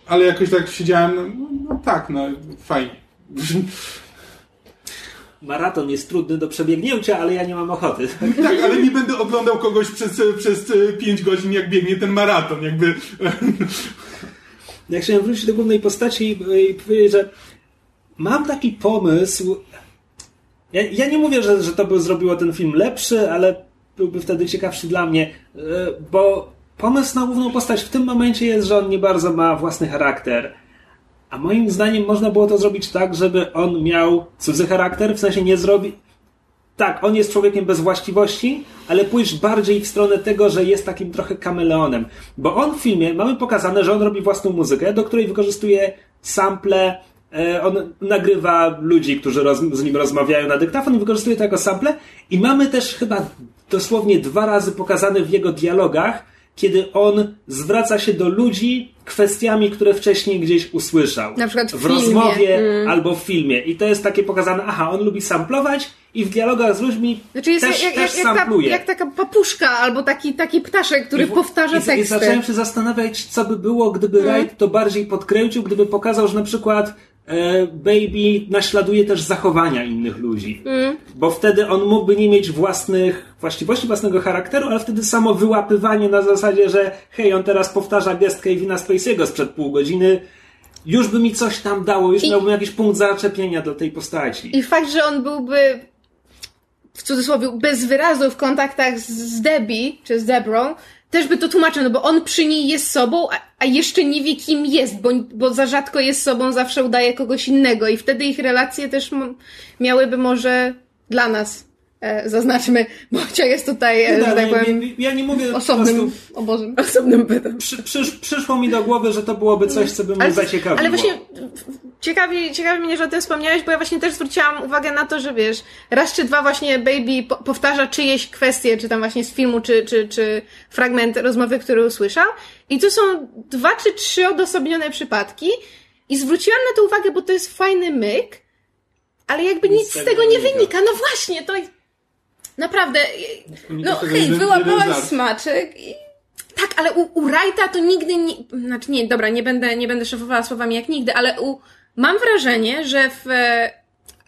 ale jakoś tak siedziałem, no, no tak, no fajnie. Maraton jest trudny do przebiegnięcia, ale ja nie mam ochoty. tak, ale nie będę oglądał kogoś przez, przez 5 godzin, jak biegnie ten maraton, jakby. Ja chciałem wrócić do głównej postaci i powiedzieć, że mam taki pomysł. Ja, ja nie mówię, że, że to by zrobiło ten film lepszy, ale byłby wtedy ciekawszy dla mnie, e, bo pomysł na główną postać w tym momencie jest, że on nie bardzo ma własny charakter. A moim zdaniem można było to zrobić tak, żeby on miał cudzy charakter, w sensie nie zrobi. Tak, on jest człowiekiem bez właściwości, ale pójść bardziej w stronę tego, że jest takim trochę kameleonem. Bo on w filmie mamy pokazane, że on robi własną muzykę, do której wykorzystuje sample, on nagrywa ludzi, którzy roz, z nim rozmawiają na dyktafon i wykorzystuje to jako sample. I mamy też chyba dosłownie dwa razy pokazane w jego dialogach, kiedy on zwraca się do ludzi kwestiami, które wcześniej gdzieś usłyszał. Na przykład w w rozmowie albo w filmie. I to jest takie pokazane, aha, on lubi samplować i w dialogach z ludźmi Znaczy jest też, jak, też jak, jak, ta, jak taka papuszka albo taki, taki ptaszek, który I w- powtarza i, z- I teksty. zacząłem się zastanawiać, co by było, gdyby Mhm. Wright to bardziej podkręcił, gdyby pokazał, że na przykład e, Baby naśladuje też zachowania innych ludzi. Mhm. Bo wtedy on mógłby nie mieć własnych właściwości, własnego charakteru, ale wtedy samo wyłapywanie na zasadzie, że hej, on teraz powtarza gest Kevina Spacey'ego sprzed pół godziny, już by mi coś tam dało, już I- miałbym jakiś punkt zaczepienia dla tej postaci. I fakt, że on byłby w cudzysłowie bez wyrazu w kontaktach z- z Debbie, czy z Debrą, też by to tłumaczył, no bo on przy niej jest sobą, a, a jeszcze nie wie kim jest, bo, bo za rzadko jest sobą, zawsze udaje kogoś innego i wtedy ich relacje też miałyby może dla nas, zaznaczmy, bo Cia jest tutaj, e, że tak ja, powiem, ja, ja nie mówię osobnym prostu- obozem. Osobnym pytam. Przy, przysz, przyszło mi do głowy, że to byłoby coś, co by mnie Ale, zaciekawiło. ale właśnie ciekawi, ciekawi mnie, że o tym wspomniałeś, bo ja właśnie też zwróciłam uwagę na to, że wiesz, raz czy dwa właśnie Baby po, powtarza czyjeś kwestie, czy tam właśnie z filmu, czy, czy, czy fragment rozmowy, który usłyszał. I to są dwa czy trzy odosobnione przypadki. I zwróciłam na to uwagę, bo to jest fajny myk, ale jakby nic, z tego nie wynika. No właśnie, to naprawdę. No hej, wyłapałaś smaczek i Tak, ale u, u Wrighta to nigdy nie. Znaczy nie, dobra, nie będę, nie będę szefowała słowami jak nigdy, ale u, mam wrażenie, że w.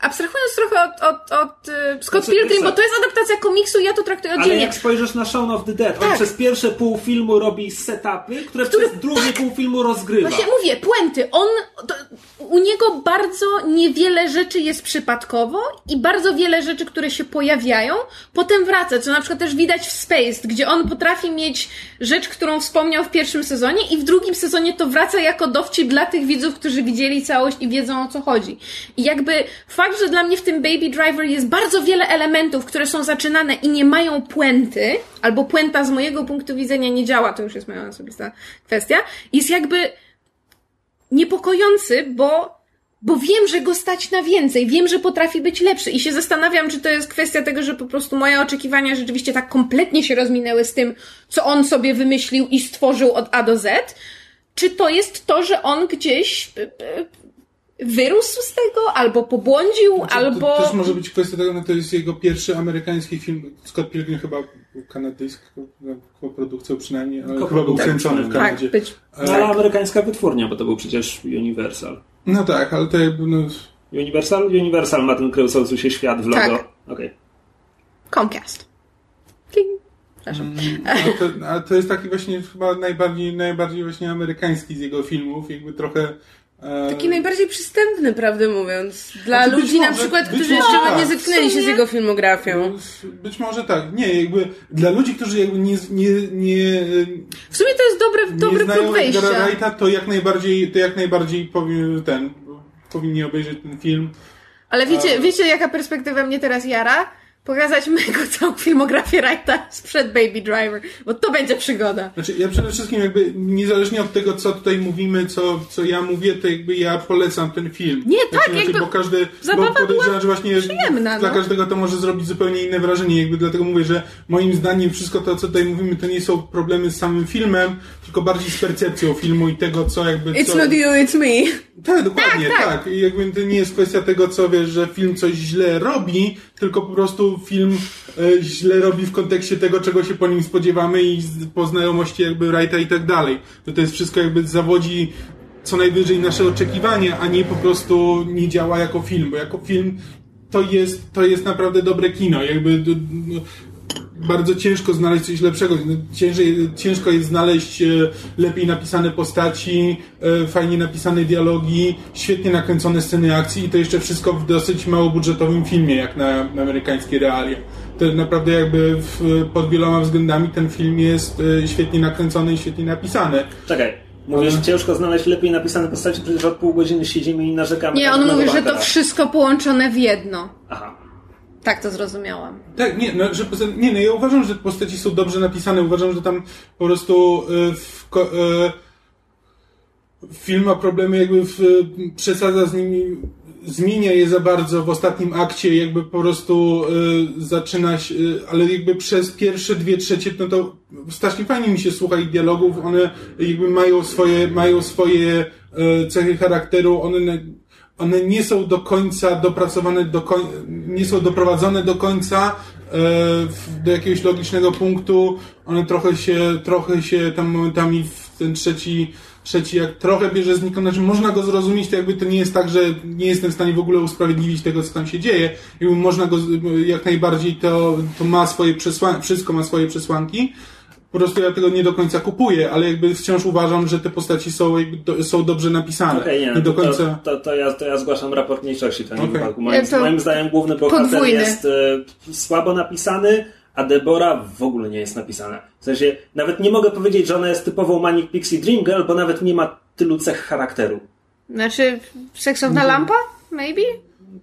Abstrahując trochę od, od, od e, Scott Znaczy, Pilgrim, bo to jest adaptacja komiksu, ja to traktuję Ale oddzielnie. jak spojrzysz na Shaun of the Dead, on Tak. przez pierwsze pół filmu robi setupy, które Który- przez drugie pół filmu rozgrywa. Właśnie mówię, puenty. On, to, u niego bardzo niewiele rzeczy jest przypadkowo i bardzo wiele rzeczy, które się pojawiają, potem wraca. Co na przykład też widać w Spaced, gdzie on potrafi mieć rzecz, którą wspomniał w pierwszym sezonie i w drugim sezonie to wraca jako dowcip dla tych widzów, którzy widzieli całość i wiedzą o co chodzi. I jakby fakt, że dla mnie w tym Baby Driver jest bardzo wiele elementów, które są zaczynane i nie mają puenty, albo puenta z mojego punktu widzenia nie działa, to już jest moja osobista kwestia, jest jakby niepokojący, bo, bo wiem, że go stać na więcej, wiem, że potrafi być lepszy i się zastanawiam, czy to jest kwestia tego, że po prostu moje oczekiwania rzeczywiście tak kompletnie się rozminęły z tym, co on sobie wymyślił i stworzył od A do Z, czy to jest to, że on gdzieś wyrósł z tego, albo pobłądził, albo... To też może być kwestia tego, no to jest jego pierwszy amerykański film. Scott Pilgrim chyba był kanadyjską no, koprodukcją przynajmniej, ale chyba był kręcony w tak, Kanadzie. być. No, ale amerykańska wytwórnia, bo to był przecież Universal. No tak, ale to jakby no... Universal? Universal ma ten kręcący się świat w logo. Tak. Okej. Comcast. Kling. Przepraszam. A to, a to jest taki właśnie chyba najbardziej, najbardziej właśnie amerykański z jego filmów, jakby trochę... E, taki najbardziej przystępny, prawdę mówiąc. Dla Znaczy, ludzi na może- przykład, być którzy może jeszcze tak. nie zetknęli się z jego filmografią. Być może tak. Nie, jakby dla ludzi, którzy jakby nie, nie, nie, W sumie to jest dobry, dobry próg wejścia. Wrighta, to jak najbardziej, to jak najbardziej powi- ten, powinni obejrzeć ten film. Ale wiecie, wiecie, jaka perspektywa mnie teraz jara? Pokazać mego całą filmografię Wrighta sprzed Baby Driver, bo to będzie przygoda. Znaczy, ja przede wszystkim jakby, niezależnie od tego, co tutaj mówimy, co, co ja mówię, to jakby ja polecam ten film. Nie, Znaczy, tak, znaczy, jakby Bo każdy, zabawa bo była że właśnie przyjemna, dla no. każdego to może zrobić zupełnie inne wrażenie, jakby dlatego mówię, że moim zdaniem wszystko to, co tutaj mówimy, to nie są problemy z samym filmem, tylko bardziej z percepcją filmu i tego, co jakby... It's co... not you, it's me. Tak, dokładnie, Tak, tak. tak. I jakby to nie jest kwestia tego, co wiesz, że film coś źle robi, tylko po prostu film e, źle robi w kontekście tego, czego się po nim spodziewamy i po znajomości jakby Wrighta i tak dalej. To to jest wszystko jakby zawodzi co najwyżej nasze oczekiwania, a nie po prostu nie działa jako film, bo jako film to jest, to jest naprawdę dobre kino. Jakby d- bardzo ciężko znaleźć coś lepszego. No, Ciężej, ciężko jest znaleźć e, lepiej napisane postaci, e, fajnie napisane dialogi, świetnie nakręcone sceny akcji i to jeszcze wszystko w dosyć małobudżetowym filmie, jak na, na amerykańskie realia. To naprawdę jakby w, pod wieloma względami ten film jest e, świetnie nakręcony i świetnie napisany. Czekaj. Mówisz, że ciężko znaleźć lepiej napisane postaci, przecież od pół godziny siedzimy i narzekamy. Nie, na on mówi, że to wszystko połączone w jedno. Aha. Tak to zrozumiałam. Tak, nie, no, że, nie, no ja uważam, że postaci są dobrze napisane, uważam, że tam po prostu e, w, e, film ma problemy jakby w, przesadza z nimi zmienia je za bardzo w ostatnim akcie, jakby po prostu y, zaczyna się, y, ale jakby przez pierwsze dwie trzecie, no to strasznie fajnie mi się słucha ich dialogów, one jakby mają swoje, mają swoje y, cechy charakteru, one, one nie są do końca dopracowane, do koń, nie są doprowadzone do końca y, do jakiegoś logicznego punktu, one trochę się, trochę się tam momentami w ten trzeci trzeci jak trochę bierze znikąd, znaczy można go zrozumieć, to jakby to nie jest tak, że nie jestem w stanie w ogóle usprawiedliwić tego, co tam się dzieje. Jakby można go, jak najbardziej to, to ma swoje przesłanki, wszystko ma swoje przesłanki. Po prostu ja tego nie do końca kupuję, ale jakby wciąż uważam, że te postaci są, jakby do, są dobrze napisane. Okay, nie, nie do końca... to, to, to, ja, to ja zgłaszam raport mniejszości w tym okay. wypadku. Moim, moim zdaniem główny bohater podwójny. jest y, słabo napisany, a Debora w ogóle nie jest napisana. W sensie, nawet nie mogę powiedzieć, że ona jest typową Manic Pixie Dream Girl, bo nawet nie ma tylu cech charakteru. Znaczy, seksowna no. lampa? Maybe?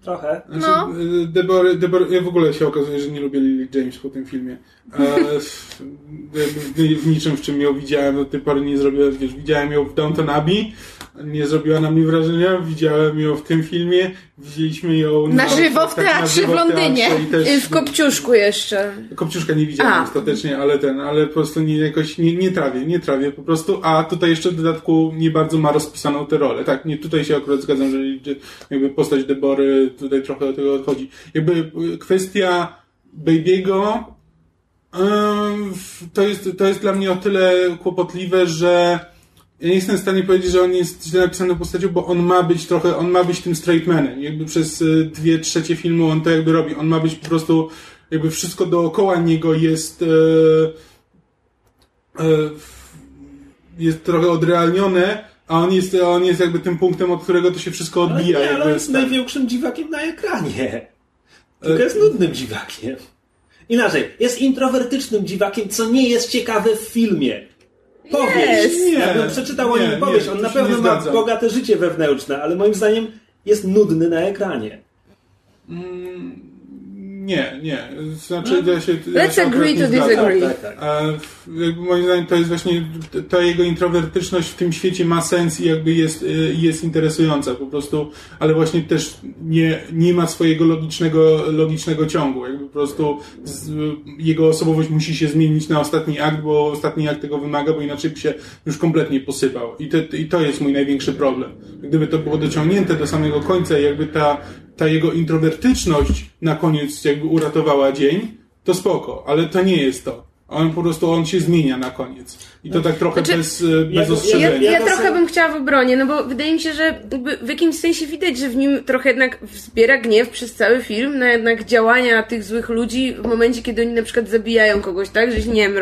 Trochę. Znaczy, no. Deborah, Deborah, ja w ogóle się okazuje, że nie lubię Lily James po tym filmie. E, w, w, niczym, w czym ją widziałem do tej pory nie zrobiłem, wiesz, widziałem ją w Downton Abbey, nie zrobiła na mnie wrażenia. Widziałem ją w tym filmie. Widzieliśmy ją na, na żywo w tak, teatrze tak, w Londynie. Też... W Kopciuszku jeszcze. Kopciuszka nie widziałem A. ostatecznie, ale ten, ale po prostu nie, jakoś nie, nie trawię, nie trawię po prostu. A tutaj jeszcze w dodatku nie bardzo ma rozpisaną tę rolę. Tak, nie, tutaj się akurat zgadzam, że jakby postać Debory tutaj trochę od tego odchodzi. Jakby kwestia Baby'ego to jest, to jest dla mnie o tyle kłopotliwe, że ja nie jestem w stanie powiedzieć, że on jest źle napisany postacią, bo on ma być trochę, on ma być tym straight manem. Jakby przez y, dwie trzecie filmu on to jakby robi. On ma być po prostu, jakby wszystko dookoła niego jest e, e, jest trochę odrealnione, a on jest, on jest jakby tym punktem, od którego to się wszystko odbija. Ale nie, ale on jest tak. największym dziwakiem na ekranie. Tylko jest nudnym dziwakiem. Inaczej, jest introwertycznym dziwakiem, co nie jest ciekawe w filmie. Powieść. Nie, ja bym przeczytał o nim powieść. On na pewno ma bogate życie wewnętrzne, ale moim zdaniem jest nudny na ekranie. Mm, nie, nie. Znaczy, no. ja się. Let's ja agree to disagree. Tak, tak, tak. moim zdaniem to jest właśnie. Ta jego introwertyczność w tym świecie ma sens i jakby jest, y, jest interesująca po prostu, ale właśnie też nie, nie ma swojego logicznego, logicznego ciągu. Jakby po prostu z, jego osobowość musi się zmienić na ostatni akt, bo ostatni akt tego wymaga, bo inaczej by się już kompletnie posypał. I, te, i to jest mój największy problem. Gdyby to było dociągnięte do samego końca, jakby ta ta jego introwertyczność na koniec jakby uratowała dzień, to spoko, ale to nie jest to. On po prostu, on się zmienia na koniec. I to tak trochę znaczy, bez, e, bez ja, ostrzeżenia. Ja, ja trochę bym chciała w obronie, no bo wydaje mi się, że w jakimś sensie widać, że w nim trochę jednak wzbiera gniew przez cały film na jednak działania tych złych ludzi w momencie, kiedy oni na przykład zabijają kogoś, tak? Że nie wiem,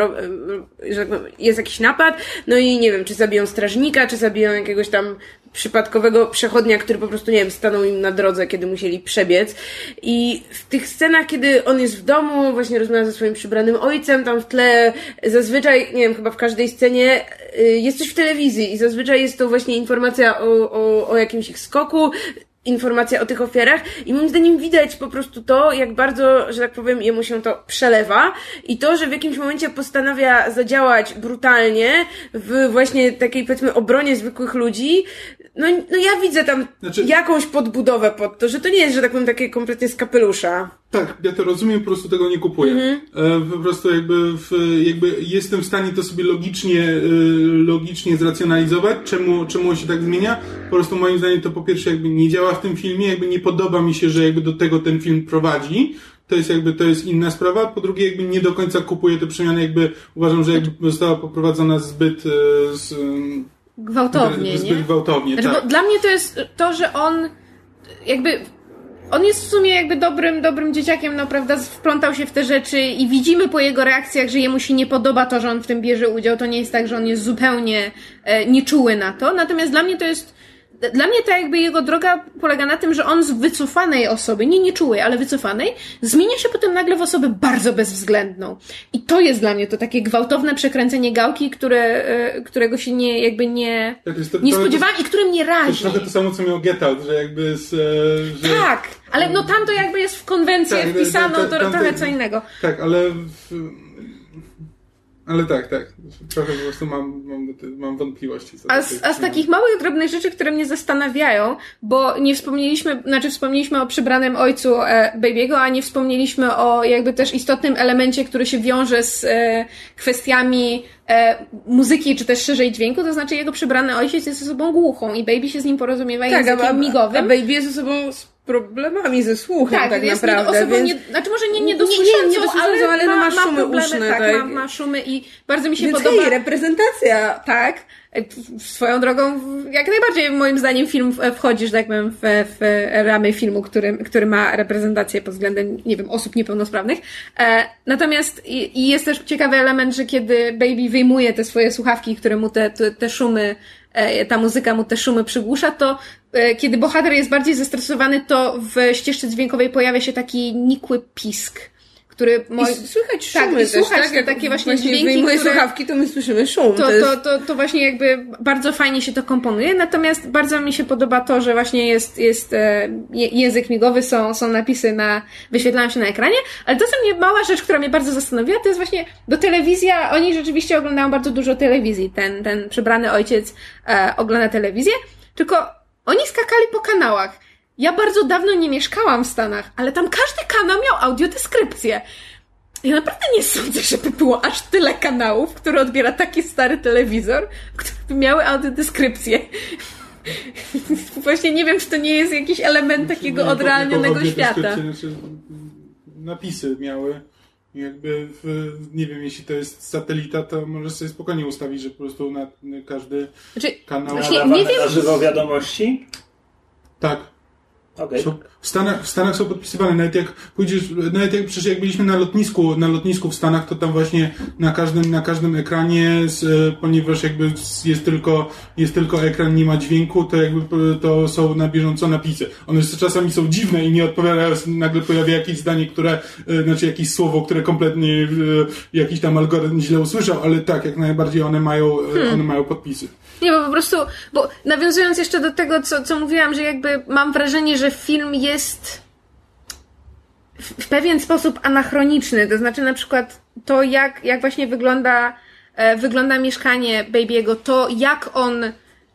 że jest jakiś napad, no i nie wiem, czy zabiją strażnika, czy zabiją jakiegoś tam przypadkowego przechodnia, który po prostu, nie wiem, stanął im na drodze, kiedy musieli przebiec. I w tych scenach, kiedy on jest w domu, właśnie rozmawia ze swoim przybranym ojcem, tam w tle zazwyczaj, nie wiem, chyba w każdej scenie y, jest coś w telewizji i zazwyczaj jest to właśnie informacja o, o, o jakimś ich skoku, informacja o tych ofiarach i moim zdaniem widać po prostu to, jak bardzo, że tak powiem, jemu się to przelewa i to, że w jakimś momencie postanawia zadziałać brutalnie w właśnie takiej powiedzmy obronie zwykłych ludzi, no, no ja widzę tam znaczy... jakąś podbudowę pod to, że to nie jest, że tak powiem, takie kompletnie z kapelusza. Tak, ja to rozumiem, po prostu tego nie kupuję. Mhm. E, po prostu jakby, w, jakby jestem w stanie to sobie logicznie, e, logicznie zracjonalizować, czemu, czemu on się tak zmienia. Po prostu moim zdaniem to po pierwsze jakby nie działa w tym filmie, jakby nie podoba mi się, że jakby do tego ten film prowadzi. To jest jakby, to jest inna sprawa. Po drugie jakby nie do końca kupuję te przemiany, jakby uważam, że jakby została poprowadzona zbyt e, z, gwałtownie, zbyt nie? gwałtownie, znaczy, tak. Dla mnie to jest to, że on jakby on jest w sumie jakby dobrym, dobrym dzieciakiem, no prawda, wplątał się w te rzeczy i widzimy po jego reakcjach, że jemu się nie podoba to, że on w tym bierze udział. To nie jest tak, że on jest zupełnie e, nieczuły na to. Natomiast dla mnie to jest dla mnie ta jakby jego droga polega na tym, że on z wycofanej osoby, nie nieczułej, ale wycofanej, zmienia się potem nagle w osobę bardzo bezwzględną. I to jest dla mnie to takie gwałtowne przekręcenie gałki, które, e, którego się nie, jakby nie, tak, to, nie spodziewałam i które mnie razi. To trochę to samo, co miał Get Out, że jakby z, e, że... Tak, ale no tam to jakby jest w konwencję tak, wpisano, to, trochę co innego. Tak, ale w Ale tak, tak. Trochę po prostu mam, mam, mam wątpliwości. Co A z, a z takich małych, drobnych rzeczy, które mnie zastanawiają, bo nie wspomnieliśmy, znaczy wspomnieliśmy o przybranym ojcu e, Baby'ego, a nie wspomnieliśmy o jakby też istotnym elemencie, który się wiąże z e, kwestiami e, muzyki, czy też szerzej dźwięku, to znaczy jego przybrany ojciec jest osobą głuchą i Baby się z nim porozumiewa Tak, językiem a, migowym. a Baby jest osobą z problemami ze słuchem tak, tak jest naprawdę. osobą więc... nie, znaczy może nie Nie- niedosłyszącą, nie niedosłyszącą, ale no ma, ma szumy problemy, uszne, tak, tak. Ma, ma szumy i bardzo mi się Więc podoba. hej, reprezentacja. Tak. Swoją drogą, jak najbardziej moim zdaniem film wchodzi, że tak powiem, w, w ramy filmu, który, który ma reprezentację pod względem, nie wiem, osób niepełnosprawnych. E, natomiast i, i jest też ciekawy element, że kiedy Baby wyjmuje te swoje słuchawki, które mu te, te, te szumy, ta muzyka mu te szumy przygłusza, to e, kiedy bohater jest bardziej zestresowany, to w ścieżce dźwiękowej pojawia się taki nikły pisk, który... I Moi... słychać Tak, szumy i też, słuchać tak? te Jak takie właśnie dźwięki, wyjmuje które- słuchawki, to my słyszymy szum. to, jest... to, to, to właśnie jakby bardzo fajnie się to komponuje, natomiast bardzo mi się podoba to, że właśnie jest, jest e, język migowy, są, są napisy na, wyświetlają się na ekranie, ale to, co mnie, mała rzecz, która mnie bardzo zastanowiła, to jest właśnie, bo telewizja, oni rzeczywiście oglądają bardzo dużo telewizji, ten, ten przebrany ojciec e, ogląda telewizję, tylko oni skakali po kanałach. Ja bardzo dawno nie mieszkałam w Stanach, ale tam każdy kanał miał audiodeskrypcję. Ja naprawdę nie sądzę, żeby było aż tyle kanałów, które odbiera taki stary telewizor, które by miały audiodeskrypcję. Właśnie nie wiem, czy to nie jest jakiś element takiego Jako- odrealnionego świata. Znaczy, napisy miały. Jakby, w, nie wiem, jeśli to jest satelita, to możesz sobie spokojnie ustawić, że po prostu na, każdy Znaczy, kanał. Właśnie nie wiem- na żywo wiadomości? Tak. Są, w, Stanach, w Stanach są podpisywane, nawet jak pójdziesz, nawet jak przecież jak byliśmy na lotnisku, na lotnisku w Stanach, to tam właśnie na każdym, na każdym ekranie, z, e, ponieważ jakby jest tylko, jest tylko ekran, nie ma dźwięku, to jakby p- to są na bieżąco napisy. One czasami są dziwne i nie odpowiadają, nagle pojawia jakieś zdanie, które, e, znaczy jakieś słowo, które kompletnie e, jakiś tam algorytm źle usłyszał, ale tak, jak najbardziej one mają, e, one mają podpisy. Nie, bo po prostu, bo nawiązując jeszcze do tego, co, co mówiłam, że jakby mam wrażenie, że film jest w, pewien sposób anachroniczny. To znaczy na przykład to, jak, jak właśnie wygląda, e, wygląda mieszkanie Baby'ego, to jak on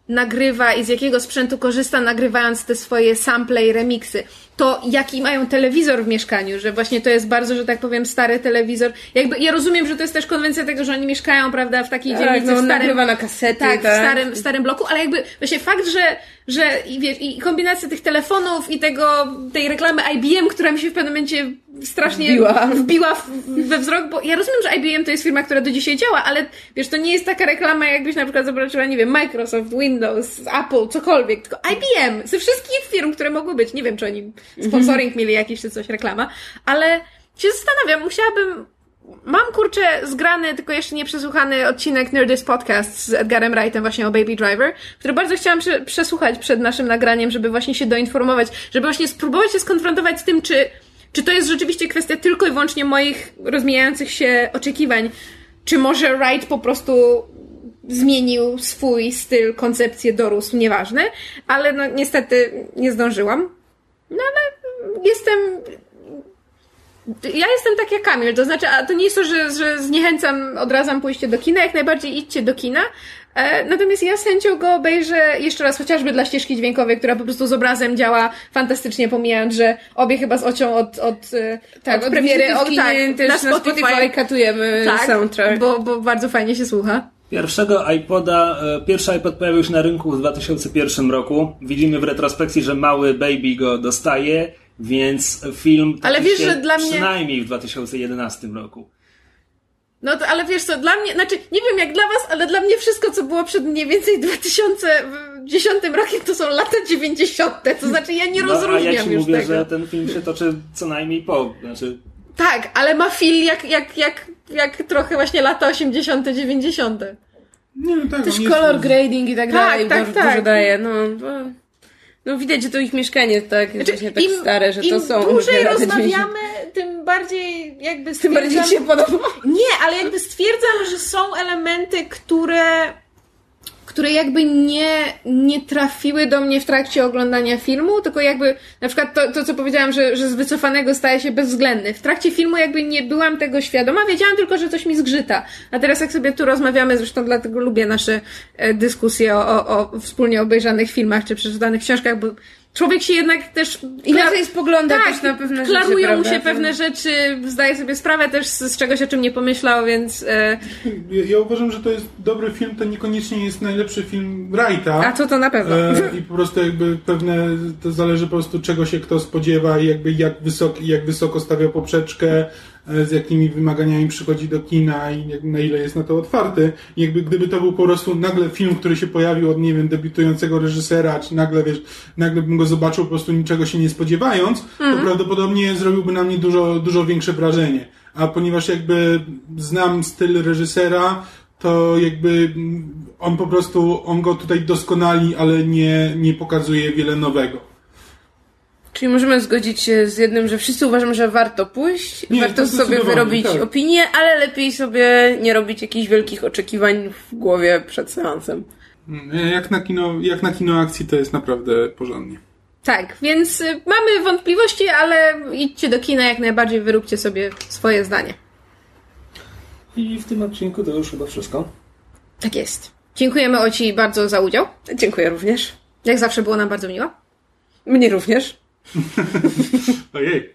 nagrywa i z jakiego sprzętu korzysta, nagrywając te swoje sample i remixy. To jaki mają telewizor w mieszkaniu, że właśnie to jest bardzo, że tak powiem, stary telewizor. Jakby ja rozumiem, że to jest też konwencja tego, że oni mieszkają, prawda, w takiej Tak, dzielnicy no, w starym, na kasety, tak, w tak. starym, w starym bloku, ale jakby właśnie fakt, że, że i, wiesz, i kombinacja tych telefonów i tego, tej reklamy IBM, która mi się w pewnym momencie strasznie Wbiła. wbiła w, we wzrok, bo ja rozumiem, że IBM to jest firma, która do dzisiaj działa, ale wiesz, to nie jest taka reklama, jakbyś na przykład zobaczyła, nie wiem, Microsoft, Windows, Apple, cokolwiek, tylko IBM, ze wszystkich firm, które mogły być, nie wiem, czy oni sponsoring mieli jakiś czy coś, reklama, ale się zastanawiam, musiałabym Mam kurczę zgrany, tylko jeszcze nie przesłuchany odcinek Nerdist Podcast z Edgarem Wrightem właśnie o Baby Driver, który bardzo chciałam prze, przesłuchać przed naszym nagraniem, żeby właśnie się doinformować, żeby właśnie spróbować się skonfrontować z tym, czy, czy to jest rzeczywiście kwestia tylko i wyłącznie moich rozmijających się oczekiwań, czy może Wright po prostu zmienił swój styl, koncepcję, dorósł, nieważne, ale no niestety nie zdążyłam. No ale jestem ja jestem tak jak Kamil, to znaczy, a to nie jest to, że, że zniechęcam, odradzam pójście do kina, jak najbardziej idźcie do kina. E, natomiast ja z chęcią go obejrzę jeszcze raz, chociażby dla ścieżki dźwiękowej, która po prostu z obrazem działa fantastycznie, pomijając, że obie chyba z ocią od, od, e, Tak, od premiery, od, tak, też na Spotify, katujemy tak, soundtrack. bo, bo bardzo fajnie się słucha. Pierwszego iPoda, e, pierwszy iPod pojawił się na rynku w 2001 roku. Widzimy w retrospekcji, że mały baby go dostaje, więc film Ale wiesz, się że dla mnie- przynajmniej w 2011 roku. No to, ale wiesz co, dla mnie, znaczy, nie wiem jak dla was, ale dla mnie wszystko, co było przed mniej więcej 2010 rokiem, to są lata 90. To znaczy, ja nie No, a rozróżniam ja ci już mówię, tego. że ten film się toczy co najmniej po, znaczy Tak, ale ma feel jak, jak, jak, jak trochę właśnie lata 80., 90. Nie, no tak, Też on jest- color grading i tak, Tak, dalej tak, dużo, tak. dużo daje. No, no, no widać, że to ich mieszkanie tak, jest właśnie tak stare, że to im są dłużej te lata rozmawiamy, tym bardziej jakby Tym bardziej stwierdzam- ci się podoba. Nie, ale jakby stwierdzam, że są elementy, które które jakby nie, nie trafiły do mnie w trakcie oglądania filmu, tylko jakby na przykład to, to co powiedziałam, że, że z wycofanego staje się bezwzględny. W trakcie filmu jakby nie byłam tego świadoma, wiedziałam tylko, że coś mi zgrzyta. A teraz jak sobie tu rozmawiamy, zresztą dlatego lubię nasze e, dyskusje o, o, o wspólnie obejrzanych filmach czy przeczytanych książkach, bo człowiek się jednak też... Inaczej spogląda tak, też na pewne klarują rzeczy, mu się pewne rzeczy, zdaje sobie sprawę też z, czegoś, o czym nie pomyślał, więc... E, Ja, ja uważam, że to jest dobry film, to niekoniecznie jest najlepszy film Wrighta. a to to na pewno. E, I po prostu jakby pewne, to zależy po prostu czego się kto spodziewa i jakby jak wysoko, jak wysoko stawia poprzeczkę, z jakimi wymaganiami przychodzi do kina i na ile jest na to otwarty. I jakby gdyby to był po prostu nagle film, który się pojawił od, nie wiem, debiutującego reżysera, czy nagle, wiesz, nagle bym go zobaczył po prostu niczego się nie spodziewając, to prawdopodobnie zrobiłby na mnie dużo, dużo większe wrażenie. A ponieważ jakby znam styl reżysera, to jakby mm, on po prostu, on go tutaj doskonali, ale nie, nie pokazuje wiele nowego. Czyli możemy zgodzić się z jednym, że wszyscy uważamy, że warto pójść, Nie, warto to sobie wyrobić tak. opinię, ale lepiej sobie nie robić jakichś wielkich oczekiwań w głowie przed seansem. Mm, Jak na kino, jak na kino akcji to jest naprawdę porządnie. Tak, więc y, mamy wątpliwości, ale idźcie do kina jak najbardziej, wyróbcie sobie swoje zdanie. I w tym odcinku to już chyba wszystko. Tak jest. Dziękujemy Oci bardzo za udział. Dziękuję również. Jak zawsze było nam bardzo miło. Mnie również. Ojej.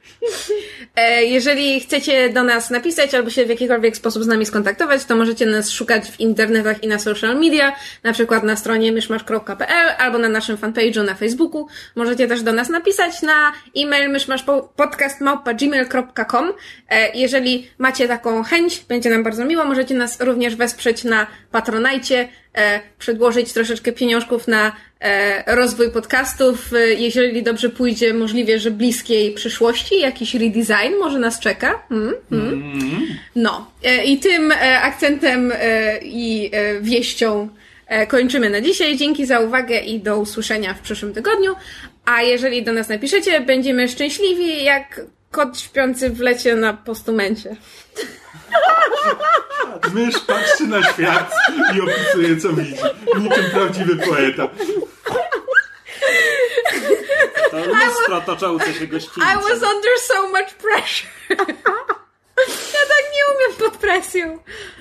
E, Jeżeli chcecie do nas napisać albo się w jakikolwiek sposób z nami skontaktować, to możecie nas szukać w internetach i na social media, na przykład na stronie myszmasz.pl albo na naszym fanpage'u na Facebooku. Możecie też do nas napisać na e-mail myszmaszpodcast.gmail.com E, Jeżeli macie taką chęć, będzie nam bardzo miło, możecie nas również wesprzeć na Patronajcie, przedłożyć troszeczkę pieniążków na e, rozwój podcastów. E, Jeżeli dobrze pójdzie, możliwie, że bliskiej przyszłości jakiś redesign może nas czeka. Mm, mm. No. E, I tym e, akcentem e, i e, wieścią e, kończymy na dzisiaj. Dzięki za uwagę i do usłyszenia w przyszłym tygodniu. A jeżeli do nas napiszecie, będziemy szczęśliwi jak kot śpiący w lecie na postumencie. Mysz patrzy na świat i opisuje co widzi. Niczym prawdziwy poeta. To lustro toczące się gościńcy. I was under so much pressure. Ja tak nie umiem pod presją.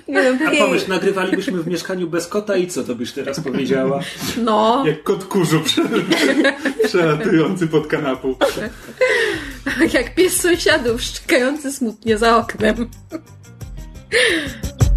Nie no, A pomyśl, nagrywalibyśmy w mieszkaniu bez kota i co to byś teraz powiedziała? No, Jak kot kurzu prze, przelatujący pod kanapą. jak pies sąsiadów szczekający smutnie za oknem. Bye.